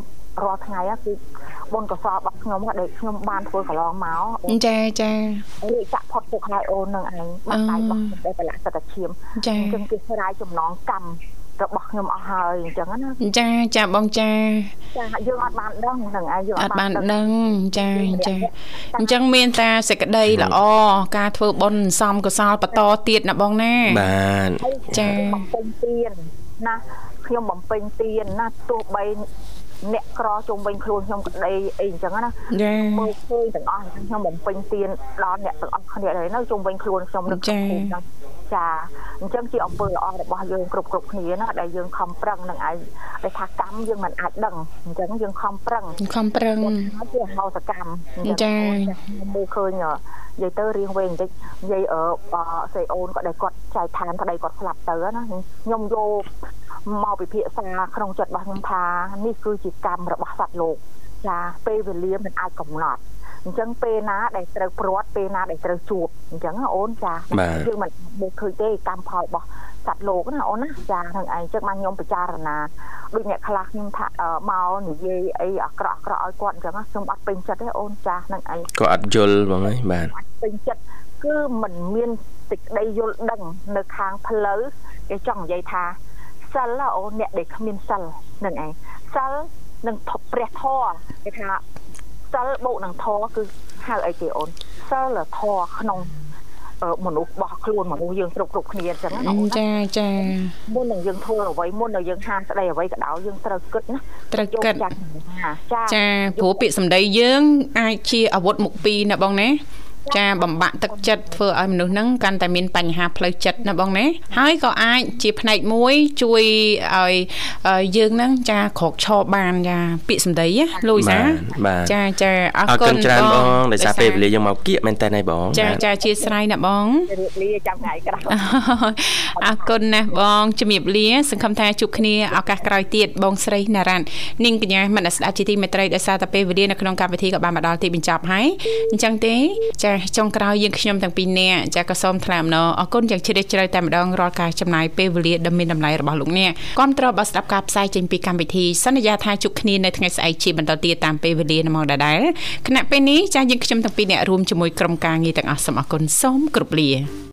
រាល់ថ្ងៃគឺបុណ្យកុសលរបស់ខ្ញុំដែលខ្ញុំបានធ្វើកន្លងមក
ចាចា
រួចចាក់ផុតទុកហើយអូននឹងឯងបាត់ដៃរបស់ដែលប្រឡាក់សត្វឈាម
ចា
អញ្ចឹងគេស្រាយចំណងកម្ម របស់ខ្ញុំអស់ហើយអញ្ចឹងណា
ចាចាបងចា
ចាយើងអត់បានដឹងនឹងឯងយើង
អត់បានដឹងចាចាអញ្ចឹងមានតាសេចក្តីល្អការធ្វើបុណ្យសំកុសលបន្តទៀតណាបងណា
បាទ
ចា
បំពេញទានណាខ្ញុំបំពេញទានណាទោះបីអ្នកក្រជុំវិញខ្លួនខ្ញុំក្តីអីអញ្ចឹងណាមើលឃើញទាំងអស់ខ្ញុំបំពេញទានដល់អ្នកទាំងអស់គ្នាដែរនៅជុំវិញខ្លួនខ្ញុំនឹកឃើញហ្នឹង ចាអញ្ចឹងជាអំពើល្អរបស់យើងគ្រប់គ្រប់គ្នាណាដែលយើងខំប្រឹងនឹងឯងដែលថាកម្មយើងមិនអាចដឹងអញ្ចឹងយើងខំប្រឹង
ខំប្រឹង
ជាហោសកម្ម
ចា
មើលឃើញនិយាយទៅរៀងវែងបន្តិចនិយាយអឺសេអូនក៏ដែលគាត់ចែកឋានប្តីគាត់ស្លាប់ទៅណាខ្ញុំយកមកពិភាក្សាក្នុងចិត្តរបស់ខ្ញុំថានេះគឺជាកម្មរបស់សត្វលោកចាពេលវេលាមិនអាចកំណត់ អញ្ចឹងពេលណាដែលត្រូវព្រាត់ពេលណាដែលត្រូវជួបអញ្ចឹងអូនចាយើងមិនមើលឃើញទេកម្មផលរបស់សត្វលោកណាអូនណាចាហ្នឹងឯងអញ្ចឹងបានខ្ញុំពិចារណាដូចអ្នកខ្លះខ្ញុំថាមកនិយាយអីអាក្រក់អាក្រក់ឲ្យគាត់អញ្ចឹងខ្ញុំអត់ពេញចិត្តទេអូនចាហ្នឹងឯង
ក៏អត់យល់បងហើយបាទ
អត់ពេញចិត្តគឺមិនមានសេចក្តីយល់ដឹងនៅខាងផ្លូវគេចង់និយាយថាសិលអូអ្នកដែលគ្មានសិលនឹងឯងសិលនិងព្រះធម៌គេថា សិលបូកនឹងធម៌គឺហៅអីគេអូនសិលធម៌ក្នុងមនុស្សរបស់ខ្លួនមនុស្សយើងគ្រប់គ្រប់គ្នាអញ្ចឹងណា
ចាចា
មុននឹងយើងធ្វើអ្វីមុននឹងយើងហាមស្ដីអ្វីក៏ដោយយើងត្រូវគិតណា
ត្រូវគិតចាព្រោះពាក្យសម្ដីយើងអាចជាអាវុធមុខពីរណាបងណា ចាបំបាក់ទឹកចិត្តធ្វើឲ្យមនុស្សហ្នឹងកាន់តែមានបញ្ហាផ្លូវចិត្តណាបងណាហើយក៏អាចជាផ្នែកមួយជួយឲ្យយើងហ្នឹងចាក្រកឈរបានចាពាក្យសម្ដីណាលូយសាចាចា
អរគុណច្រើនបងដោយសារពេលវេលាយើងមកគៀកមែនតើណៃបង
ចាចាជាស្រ័យណាបង
រៀបលាចាំថ្ងៃក្រោយ
អរគុណណាស់បងជំរាបលា សង្ឃឹមថាជួបគ្នាឱកាសក្រោយទៀតបងស្រីណារ៉ាន់នាងកញ្ញាមនស្ដាប់ជាទីមេត្រីដោយសារតែពេលវេលានៅក្នុងកម្មវិធីក៏បានមកដល់ទីបញ្ចប់ហើយអញ្ចឹងទេចាចុងក្រោយយើងខ្ញុំទាំងពីរនាក់ចាក៏សូមថ្លែងអំណរអគុណយ៉ាងជ្រាលជ្រៅតែម្ដងរាល់ការចំណាយពេលវេលាដ៏មានតម្លៃរបស់លោកអ្នកគាំទ្របើស្ដាប់ការផ្សាយចេញពីកម្មវិធីសន្យាថាជួបគ្នានៅថ្ងៃស្អែកជាបន្តទៀតតាមពេលវេលានៅម៉ោងដដែលគណៈពេលនេះចាយើងខ្ញុំទាំងពីរនាក់រួមជាមួយក្រុមការងារទាំងអស់សូមអគុណសូមគោរពលា